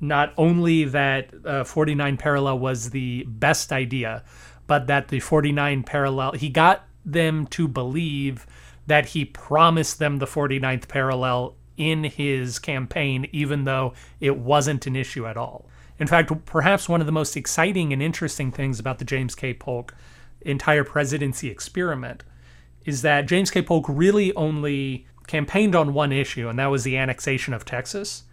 not only that uh, 49 parallel was the best idea, but that the 49 parallel, he got them to believe that he promised them the 49th parallel in his campaign, even though it wasn't an issue at all. In fact, perhaps one of the most exciting and interesting things about the James K. Polk entire presidency experiment is that James K. Polk really only campaigned on one issue, and that was the annexation of Texas.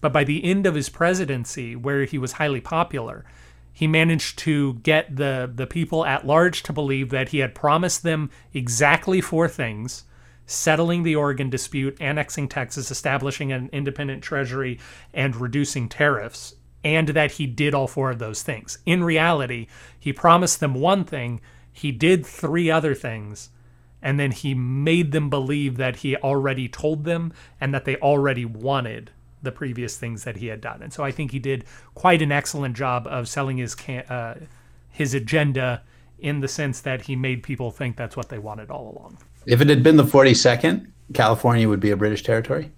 But by the end of his presidency, where he was highly popular, he managed to get the, the people at large to believe that he had promised them exactly four things settling the Oregon dispute, annexing Texas, establishing an independent treasury, and reducing tariffs, and that he did all four of those things. In reality, he promised them one thing, he did three other things, and then he made them believe that he already told them and that they already wanted the previous things that he had done. And so I think he did quite an excellent job of selling his uh, his agenda in the sense that he made people think that's what they wanted all along. If it had been the 42nd, California would be a British territory?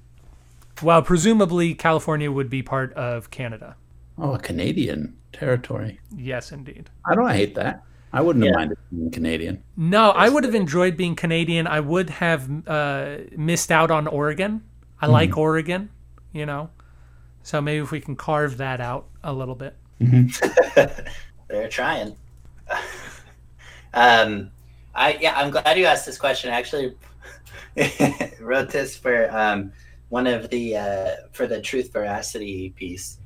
Well, presumably California would be part of Canada. Oh, a Canadian territory. Yes, indeed. I don't hate that. I wouldn't yeah. have minded being Canadian. No, I would have enjoyed being Canadian. I would have uh, missed out on Oregon. I mm-hmm. like Oregon, you know. So maybe if we can carve that out a little bit. Mm-hmm. They're trying. um, I yeah, I'm glad you asked this question. I actually wrote this for um, one of the uh, for the truth veracity piece.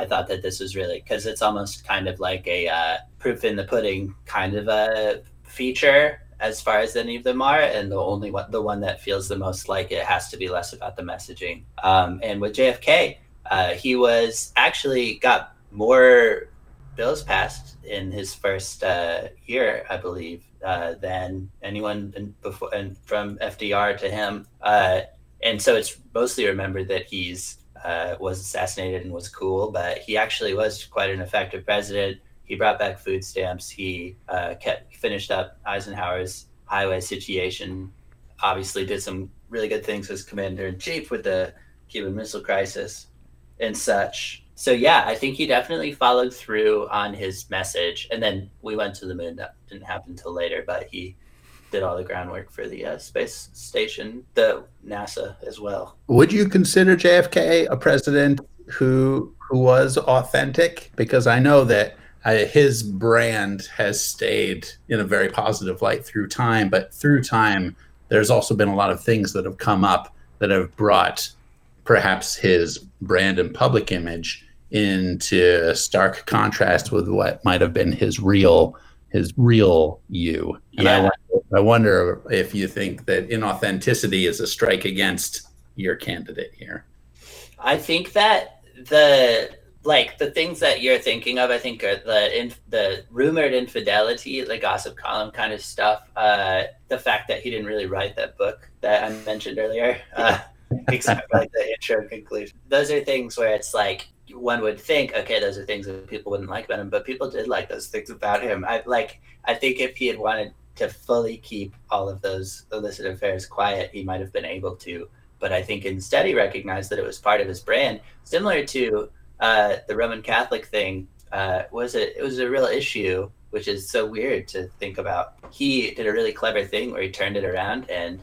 I thought that this was really because it's almost kind of like a uh, proof in the pudding kind of a feature as far as any of them are, and the only one, the one that feels the most like it has to be less about the messaging. Um, and with JFK, uh, he was actually got more bills passed in his first uh, year, I believe, uh, than anyone in, before and from FDR to him. Uh, and so it's mostly remembered that he's uh, was assassinated and was cool, but he actually was quite an effective president. He brought back food stamps. He uh, kept finished up Eisenhower's highway situation. Obviously, did some really good things as commander in chief with the Cuban Missile Crisis and such. So yeah, I think he definitely followed through on his message. And then we went to the moon. That didn't happen until later, but he did all the groundwork for the uh, space station, the NASA as well. Would you consider JFK a president who who was authentic? Because I know that uh, his brand has stayed in a very positive light through time, but through time, there's also been a lot of things that have come up that have brought perhaps his brand and public image into stark contrast with what might have been his real his real you. And yeah. I, wonder, I wonder if you think that inauthenticity is a strike against your candidate here. I think that the like the things that you're thinking of, I think are the in, the rumored infidelity, the gossip column kind of stuff. Uh, the fact that he didn't really write that book that I mentioned earlier, uh, except for like the intro conclusion. Those are things where it's like one would think, okay, those are things that people wouldn't like about him, but people did like those things about him. I like. I think if he had wanted to fully keep all of those illicit affairs quiet, he might have been able to. But I think instead he recognized that it was part of his brand, similar to uh, the Roman Catholic thing. Uh, was it? It was a real issue, which is so weird to think about. He did a really clever thing where he turned it around and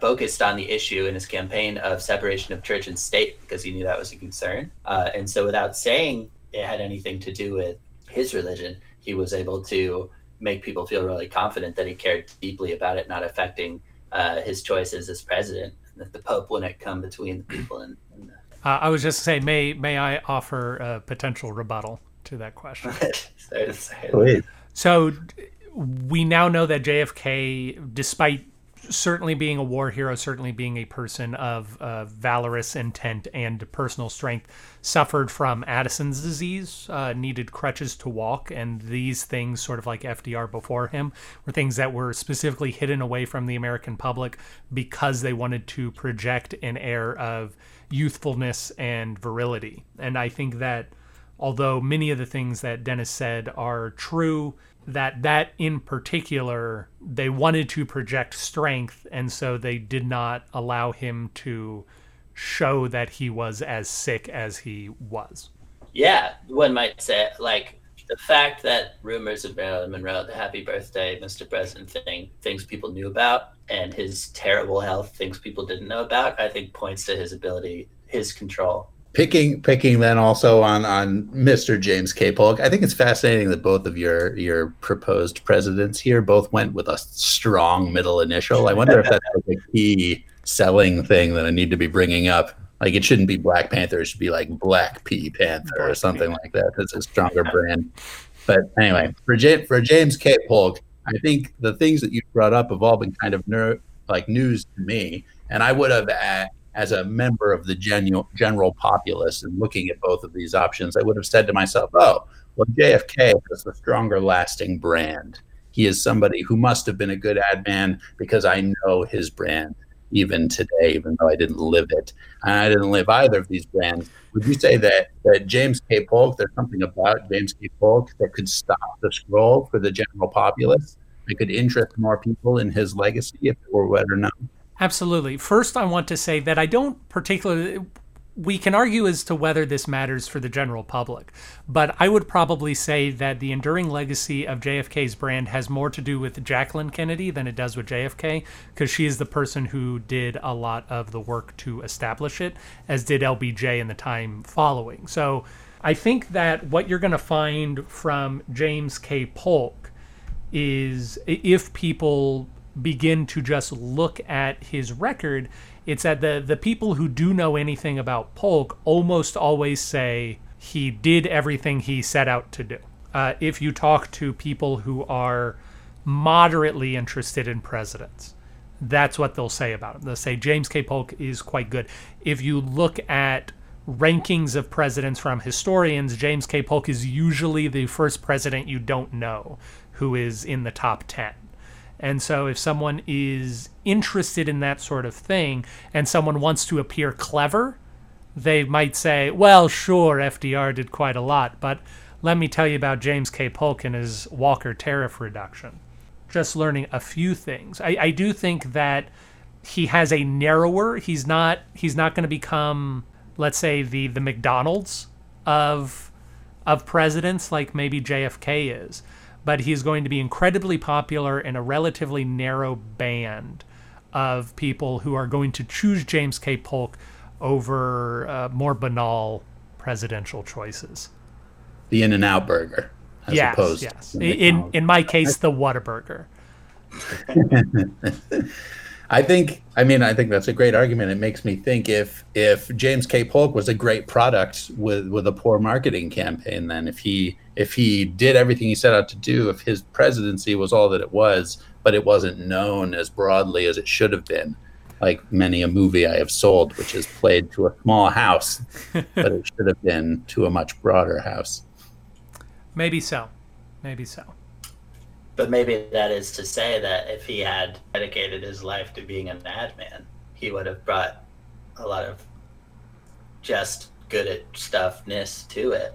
focused on the issue in his campaign of separation of church and state because he knew that was a concern. Uh, and so, without saying it had anything to do with his religion, he was able to make people feel really confident that he cared deeply about it not affecting uh, his choices as president. That the Pope wouldn't come between the people and. and the... Uh, I was just saying, may may I offer a potential rebuttal to that question? Please. So we now know that JFK, despite certainly being a war hero, certainly being a person of uh, valorous intent and personal strength, suffered from Addison's disease, uh, needed crutches to walk, and these things, sort of like FDR before him, were things that were specifically hidden away from the American public because they wanted to project an air of youthfulness and virility. And I think that although many of the things that Dennis said are true, that that in particular they wanted to project strength and so they did not allow him to show that he was as sick as he was. Yeah, one might say like the fact that rumors of Marilyn Monroe, the happy birthday, Mr. President thing, things people knew about, and his terrible health, things people didn't know about, I think points to his ability, his control. Picking, picking then also on on Mr. James K. Polk. I think it's fascinating that both of your your proposed presidents here both went with a strong middle initial. I wonder if that's like a key selling thing that I need to be bringing up. Like it shouldn't be Black Panther; it should be like Black P Panther Black or something P. like that. It's a stronger brand. But anyway, for J- for James K. Polk, I think the things that you brought up have all been kind of ner- like news to me, and I would have, as a member of the genu- general populace, and looking at both of these options, I would have said to myself, "Oh, well, JFK has the stronger lasting brand. He is somebody who must have been a good ad man because I know his brand." even today, even though I didn't live it. And I didn't live either of these brands. Would you say that, that James K. Polk, there's something about James K. Polk that could stop the scroll for the general populace? That could interest more people in his legacy if it were wet or not? Absolutely. First, I want to say that I don't particularly we can argue as to whether this matters for the general public, but I would probably say that the enduring legacy of JFK's brand has more to do with Jacqueline Kennedy than it does with JFK, because she is the person who did a lot of the work to establish it, as did LBJ in the time following. So I think that what you're going to find from James K. Polk is if people begin to just look at his record it's that the the people who do know anything about Polk almost always say he did everything he set out to do. Uh, if you talk to people who are moderately interested in presidents, that's what they'll say about him. They'll say James K. Polk is quite good. If you look at rankings of presidents from historians, James K. Polk is usually the first president you don't know who is in the top 10. And so if someone is interested in that sort of thing and someone wants to appear clever, they might say, well, sure, FDR did quite a lot, but let me tell you about James K. Polk and his Walker tariff reduction. Just learning a few things. I, I do think that he has a narrower, he's not he's not going to become, let's say, the the McDonald's of of presidents like maybe JFK is but he's going to be incredibly popular in a relatively narrow band of people who are going to choose James K. Polk over uh, more banal presidential choices. The In-N-Out Burger, as yes, opposed yes. In in my case, the Whataburger. I think I mean I think that's a great argument. It makes me think if if James K. Polk was a great product with with a poor marketing campaign, then if he if he did everything he set out to do, if his presidency was all that it was, but it wasn't known as broadly as it should have been, like many a movie I have sold, which is played to a small house, but it should have been to a much broader house. Maybe so. Maybe so. But maybe that is to say that if he had dedicated his life to being an ad man, he would have brought a lot of just good at stuffness to it.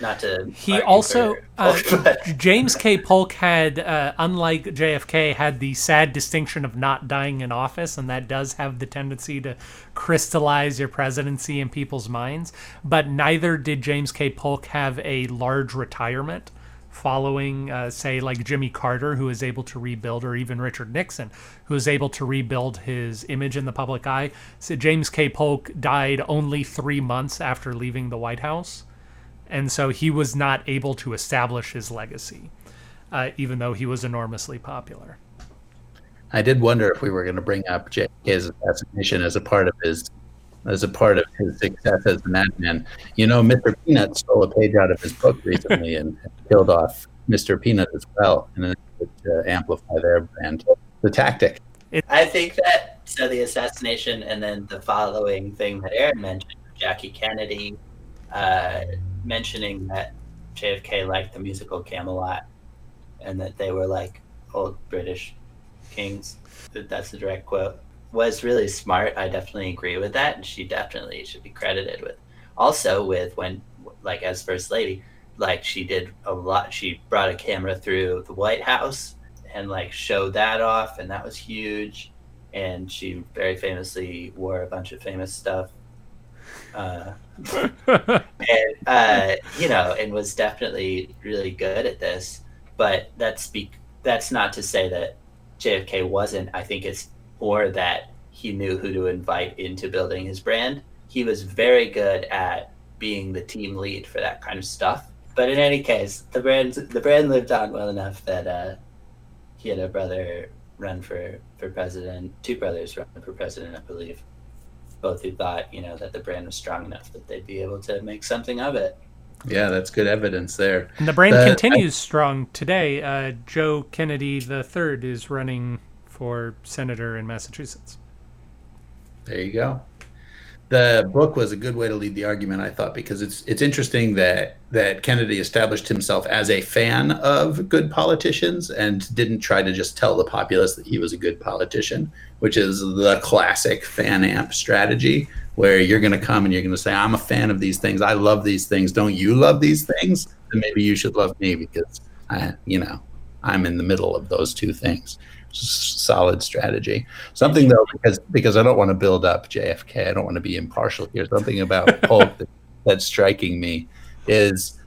Not to. He also uh, James K. Polk had, uh, unlike JFK, had the sad distinction of not dying in office, and that does have the tendency to crystallize your presidency in people's minds. But neither did James K. Polk have a large retirement following, uh, say, like Jimmy Carter, who is able to rebuild, or even Richard Nixon, who is able to rebuild his image in the public eye. So James K. Polk died only three months after leaving the White House, and so he was not able to establish his legacy, uh, even though he was enormously popular. I did wonder if we were going to bring up JFK's assassination as a part of his as a part of his success as a madman. You know, Mr. Peanut stole a page out of his book recently and killed off Mr. Peanut as well, and to amplify their brand. The tactic. I think that so the assassination and then the following thing that Aaron mentioned, Jackie Kennedy, uh, mentioning that JFK liked the musical Camelot, and that they were like old British kings. That's a direct quote was really smart. I definitely agree with that, and she definitely should be credited with also with when like as first lady like she did a lot she brought a camera through the white house and like showed that off and that was huge and she very famously wore a bunch of famous stuff uh, and uh, you know and was definitely really good at this but that's be- that's not to say that jfk wasn't. I think it's more that he knew who to invite into building his brand. He was very good at being the team lead for that kind of stuff. But in any case, the brand the brand lived on well enough that uh, he had a brother run for for president, two brothers run for president, I believe, both who thought you know that the brand was strong enough that they'd be able to make something of it. Yeah, that's good evidence there. And the brand the, continues I, strong today. Uh, Joe Kennedy III is running for senator in Massachusetts. There you go the book was a good way to lead the argument, I thought, because it's it's interesting that that Kennedy established himself as a fan of good politicians and didn't try to just tell the populace that he was a good politician, which is the classic fan amp strategy, where you're going to come and you're going to say, "I'm a fan of these things. I love these things. Don't you love these things? Then maybe you should love me because I, you know, I'm in the middle of those two things." Solid strategy. Something though, because because I don't want to build up JFK. I don't want to be impartial here. Something about Polk that, that's striking me is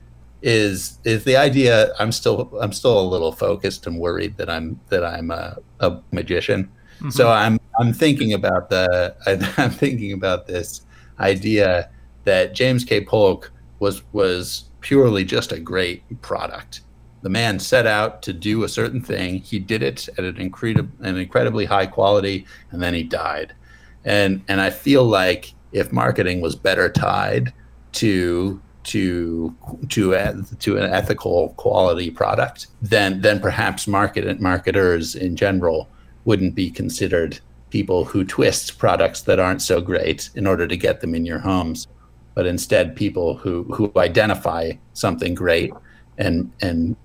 is is the idea. I'm still I'm still a little focused and worried that I'm that I'm a, a magician. Mm-hmm. So I'm I'm thinking about the I'm thinking about this idea that James K. Polk was was purely just a great product the man set out to do a certain thing. He did it at an, incredible, an incredibly high quality, and then he died. And and I feel like if marketing was better tied to to to a, to an ethical quality product, then then perhaps market marketers in general wouldn't be considered people who twist products that aren't so great in order to get them in your homes, but instead people who who identify something great and and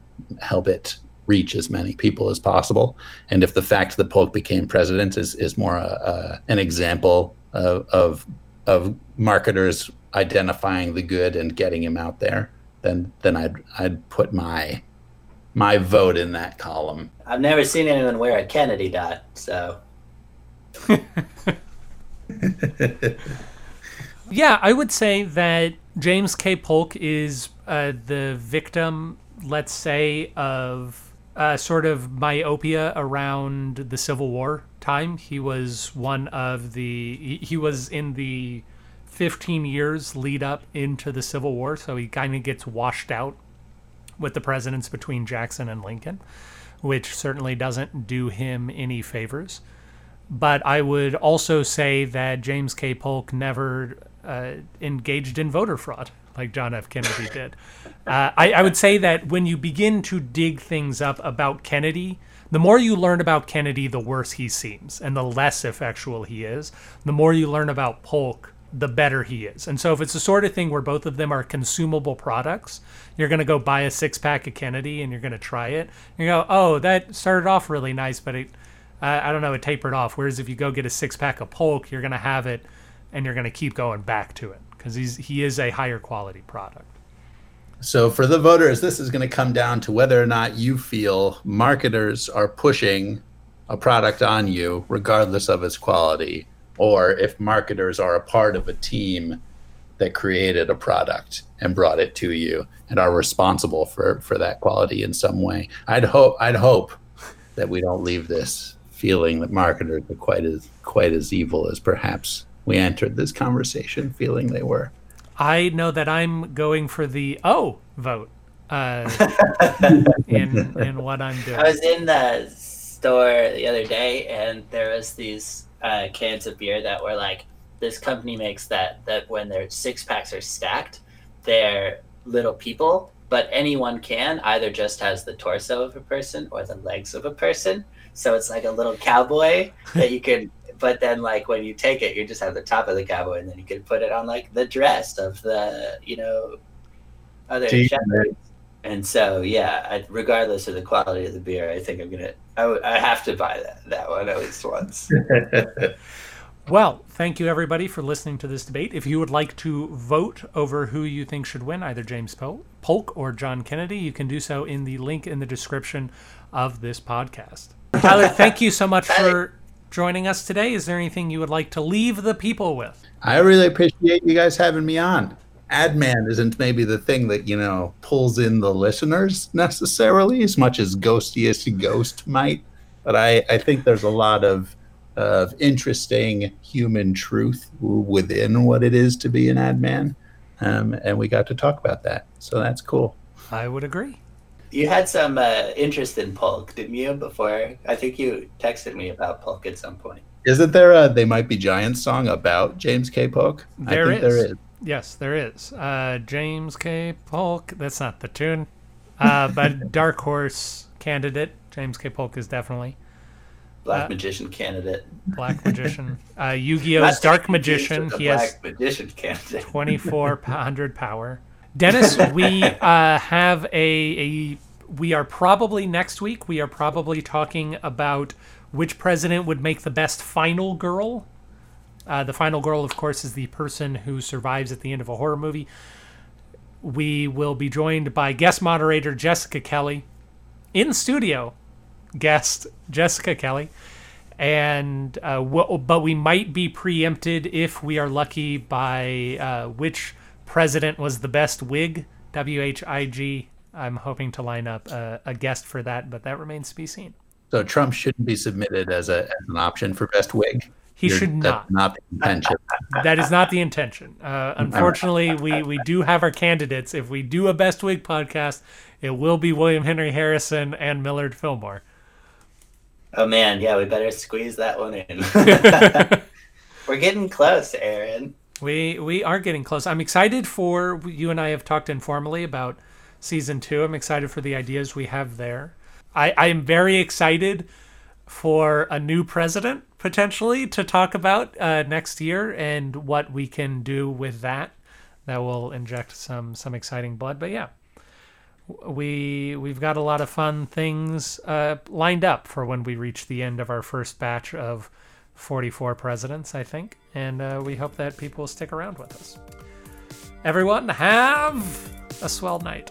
help it reach as many people as possible. And if the fact that Polk became president is, is more a, a, an example of, of, of marketers identifying the good and getting him out there, then then I'd I'd put my my vote in that column. I've never seen anyone wear a Kennedy dot, so. yeah, I would say that James K. Polk is uh, the victim let's say, of uh, sort of myopia around the Civil War time. He was one of the, he, was in the 15 years lead up into the Civil War, so he kind of gets washed out with the presidents between Jackson and Lincoln, which certainly doesn't do him any favors. But I would also say that James K. Polk never uh, engaged in voter fraud like John F. Kennedy did. Uh, I, I would say that when you begin to dig things up about Kennedy, the more you learn about Kennedy, the worse he seems, and the less effectual he is. The more you learn about Polk, the better he is. And so, if it's the sort of thing where both of them are consumable products, you're going to go buy a six pack of Kennedy and you're going to try it. You go, oh, that started off really nice, but it, uh, I don't know, it tapered off. Whereas if you go get a six pack of Polk, you're going to have it and you're going to keep going back to it because he's he is a higher quality product. So for the voters, this is going to come down to whether or not you feel marketers are pushing a product on you, regardless of its quality, or if marketers are a part of a team that created a product and brought it to you and are responsible for for that quality in some way. I'd hope I'd hope that we don't leave this feeling that marketers are quite as quite as evil as perhaps we entered this conversation feeling they were. I know that I'm going for the oh vote uh, in in what I'm doing. I was in the store the other day, and there was these uh, cans of beer that were like, this company makes that that when their six packs are stacked, they're little people, but anyone can either just has the torso of a person or the legs of a person. So it's like a little cowboy that you can but then like when you take it, you just have the top of the cowboy, and then you can put it on like the dress of the you know other shepherds. And so yeah, I, regardless of the quality of the beer, I think I'm gonna I, w- I have to buy that that one at least once. Well, thank you everybody for listening to this debate. If you would like to vote over who you think should win, either James Polk or John Kennedy, you can do so in the link in the description of this podcast. Tyler, thank you so much for joining us today. Is there anything you would like to leave the people with? I really appreciate you guys having me on. Adman isn't maybe the thing that, you know, pulls in the listeners necessarily as much as Ghostiest Ghost might. But I, I think there's a lot of of interesting human truth within what it is to be an ad man. Um, and we got to talk about that. So that's cool. I would agree. You had some uh, interest in Polk, didn't you? Before I think you texted me about Polk at some point. Isn't there a "They Might Be Giants" song about James K. Polk? There is. There is. Yes, there is. Uh, James K. Polk. That's not the tune, uh, but Dark Horse candidate James K. Polk is definitely. Black uh, Magician candidate. Black Magician. Uh, Yu-Gi-Oh's Dark Magician. He has Magician candidate. 2400 power. Dennis, we uh, have a, a. We are probably next week. We are probably talking about which president would make the best final girl. Uh, the final girl, of course, is the person who survives at the end of a horror movie. We will be joined by guest moderator Jessica Kelly in studio guest Jessica Kelly, and uh, but we might be preempted if we are lucky by uh, which president was the best wig. W H I G. I'm hoping to line up a, a, guest for that, but that remains to be seen. So Trump shouldn't be submitted as a as an option for best wig. He You're, should not. Not the intention. that is not the intention. Uh, unfortunately, we we do have our candidates. If we do a best wig podcast, it will be William Henry Harrison and Millard Fillmore. Oh man, yeah, we better squeeze that one in. We're getting close, Aaron. We we are getting close. I'm excited for you and I have talked informally about season two. I'm excited for the ideas we have there. I, I am very excited for a new president potentially to talk about uh, next year and what we can do with that. That will inject some some exciting blood. But yeah, we we've got a lot of fun things uh, lined up for when we reach the end of our first batch of 44 presidents, I think, and uh, we hope that people stick around with us. Everyone, have a swell night.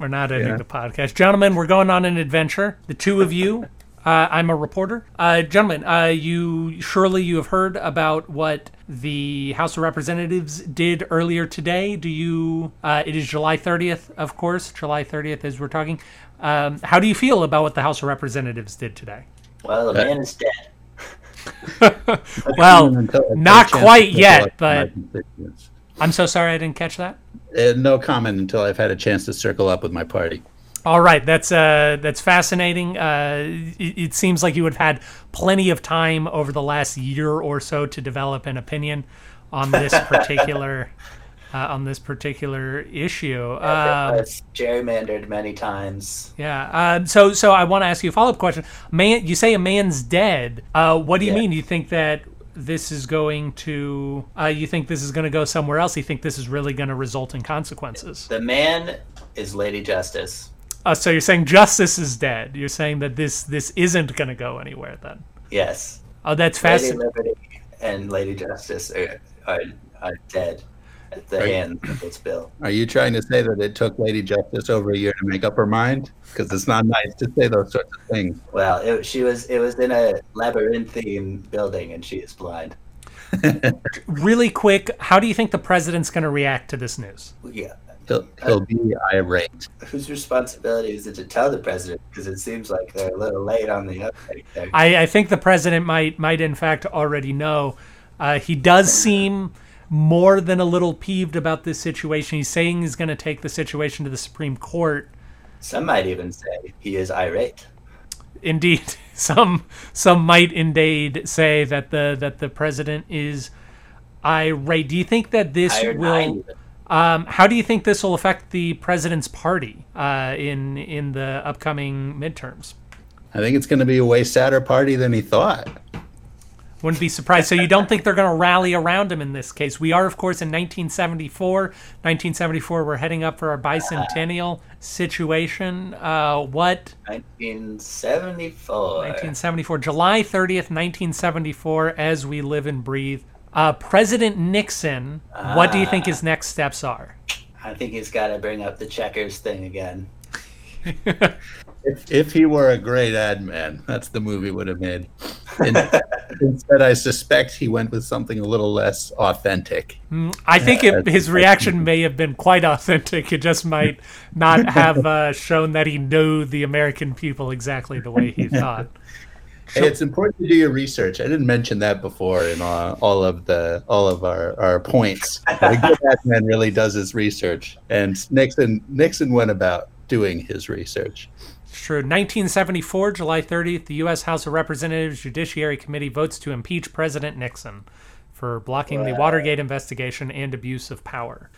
We're not ending yeah. the podcast. Gentlemen, we're going on an adventure. The two of you. Uh, I'm a reporter. Uh, gentlemen, uh, you surely you have heard about what the House of Representatives did earlier today. Do you? Uh, it is July 30th, of course. July 30th, as we're talking. Um, how do you feel about what the House of Representatives did today? Well, the man is dead. well, not quite yet, but I'm so sorry I didn't catch that. Uh, no comment until I've had a chance to circle up with my party. All right, that's uh, that's fascinating. Uh, it, it, seems like you would have had plenty of time over the last year or so to develop an opinion on this particular uh, on this particular issue. Um, it's gerrymandered many times. Yeah. Uh, so so I want to ask you a follow up question. Man, you say a man's dead. Uh, what do you yeah. mean? Do you think that this is going to uh, you think this is going to go somewhere else? You think this is really going to result in consequences? The man is lady justice. Uh, so you're saying justice is dead. You're saying that this this isn't going to go anywhere then? Yes. Oh that's fascinating lady liberty and lady justice are, are, are dead at the are hands of this bill. Are you trying to say that it took Lady Justice over a year to make up her mind? Because it's not nice to say those sorts of things. Well, it, she was it was in a labyrinthine building, and she is blind. really quick, how do you think the president's going to react to this news? Yeah. He'll, he'll be irate. Whose responsibility is it to tell the president? Because it seems like they're a little late on the update there. I, I think the president might might in fact already know. Uh, he does seem more than a little peeved about this situation. He's saying he's going to take the situation to the Supreme Court. Some might even say he is irate. indeed, some some might indeed say that the that the president is irate. Do you think that this will? Um, how do you think this will affect the president's party uh, in in the upcoming midterms? I think it's going to be a way sadder party than he thought. Wouldn't be surprised. So you don't think they're going to rally around him in this case? We are, of course, in 1974. 1974, we're heading up for our bicentennial situation. Uh, what? 1974. 1974, July 30th, 1974. As we live and breathe. Uh, President Nixon. Uh, what do you think his next steps are? I think he's got to bring up the checkers thing again. if, if he were a great ad man, that's the movie would have made. instead, I suspect he went with something a little less authentic. Mm, I think it, his reaction may have been quite authentic. It just might not have uh, shown that he knew the American people exactly the way he thought. Hey, it's important to do your research. I didn't mention that before in all, all of the all of our, our points. a good ad man really does his research, and Nixon Nixon went about doing his research. True. 1974, July 30th, the U.S. House of Representatives Judiciary Committee votes to impeach President Nixon for blocking the Watergate investigation and abuse of power.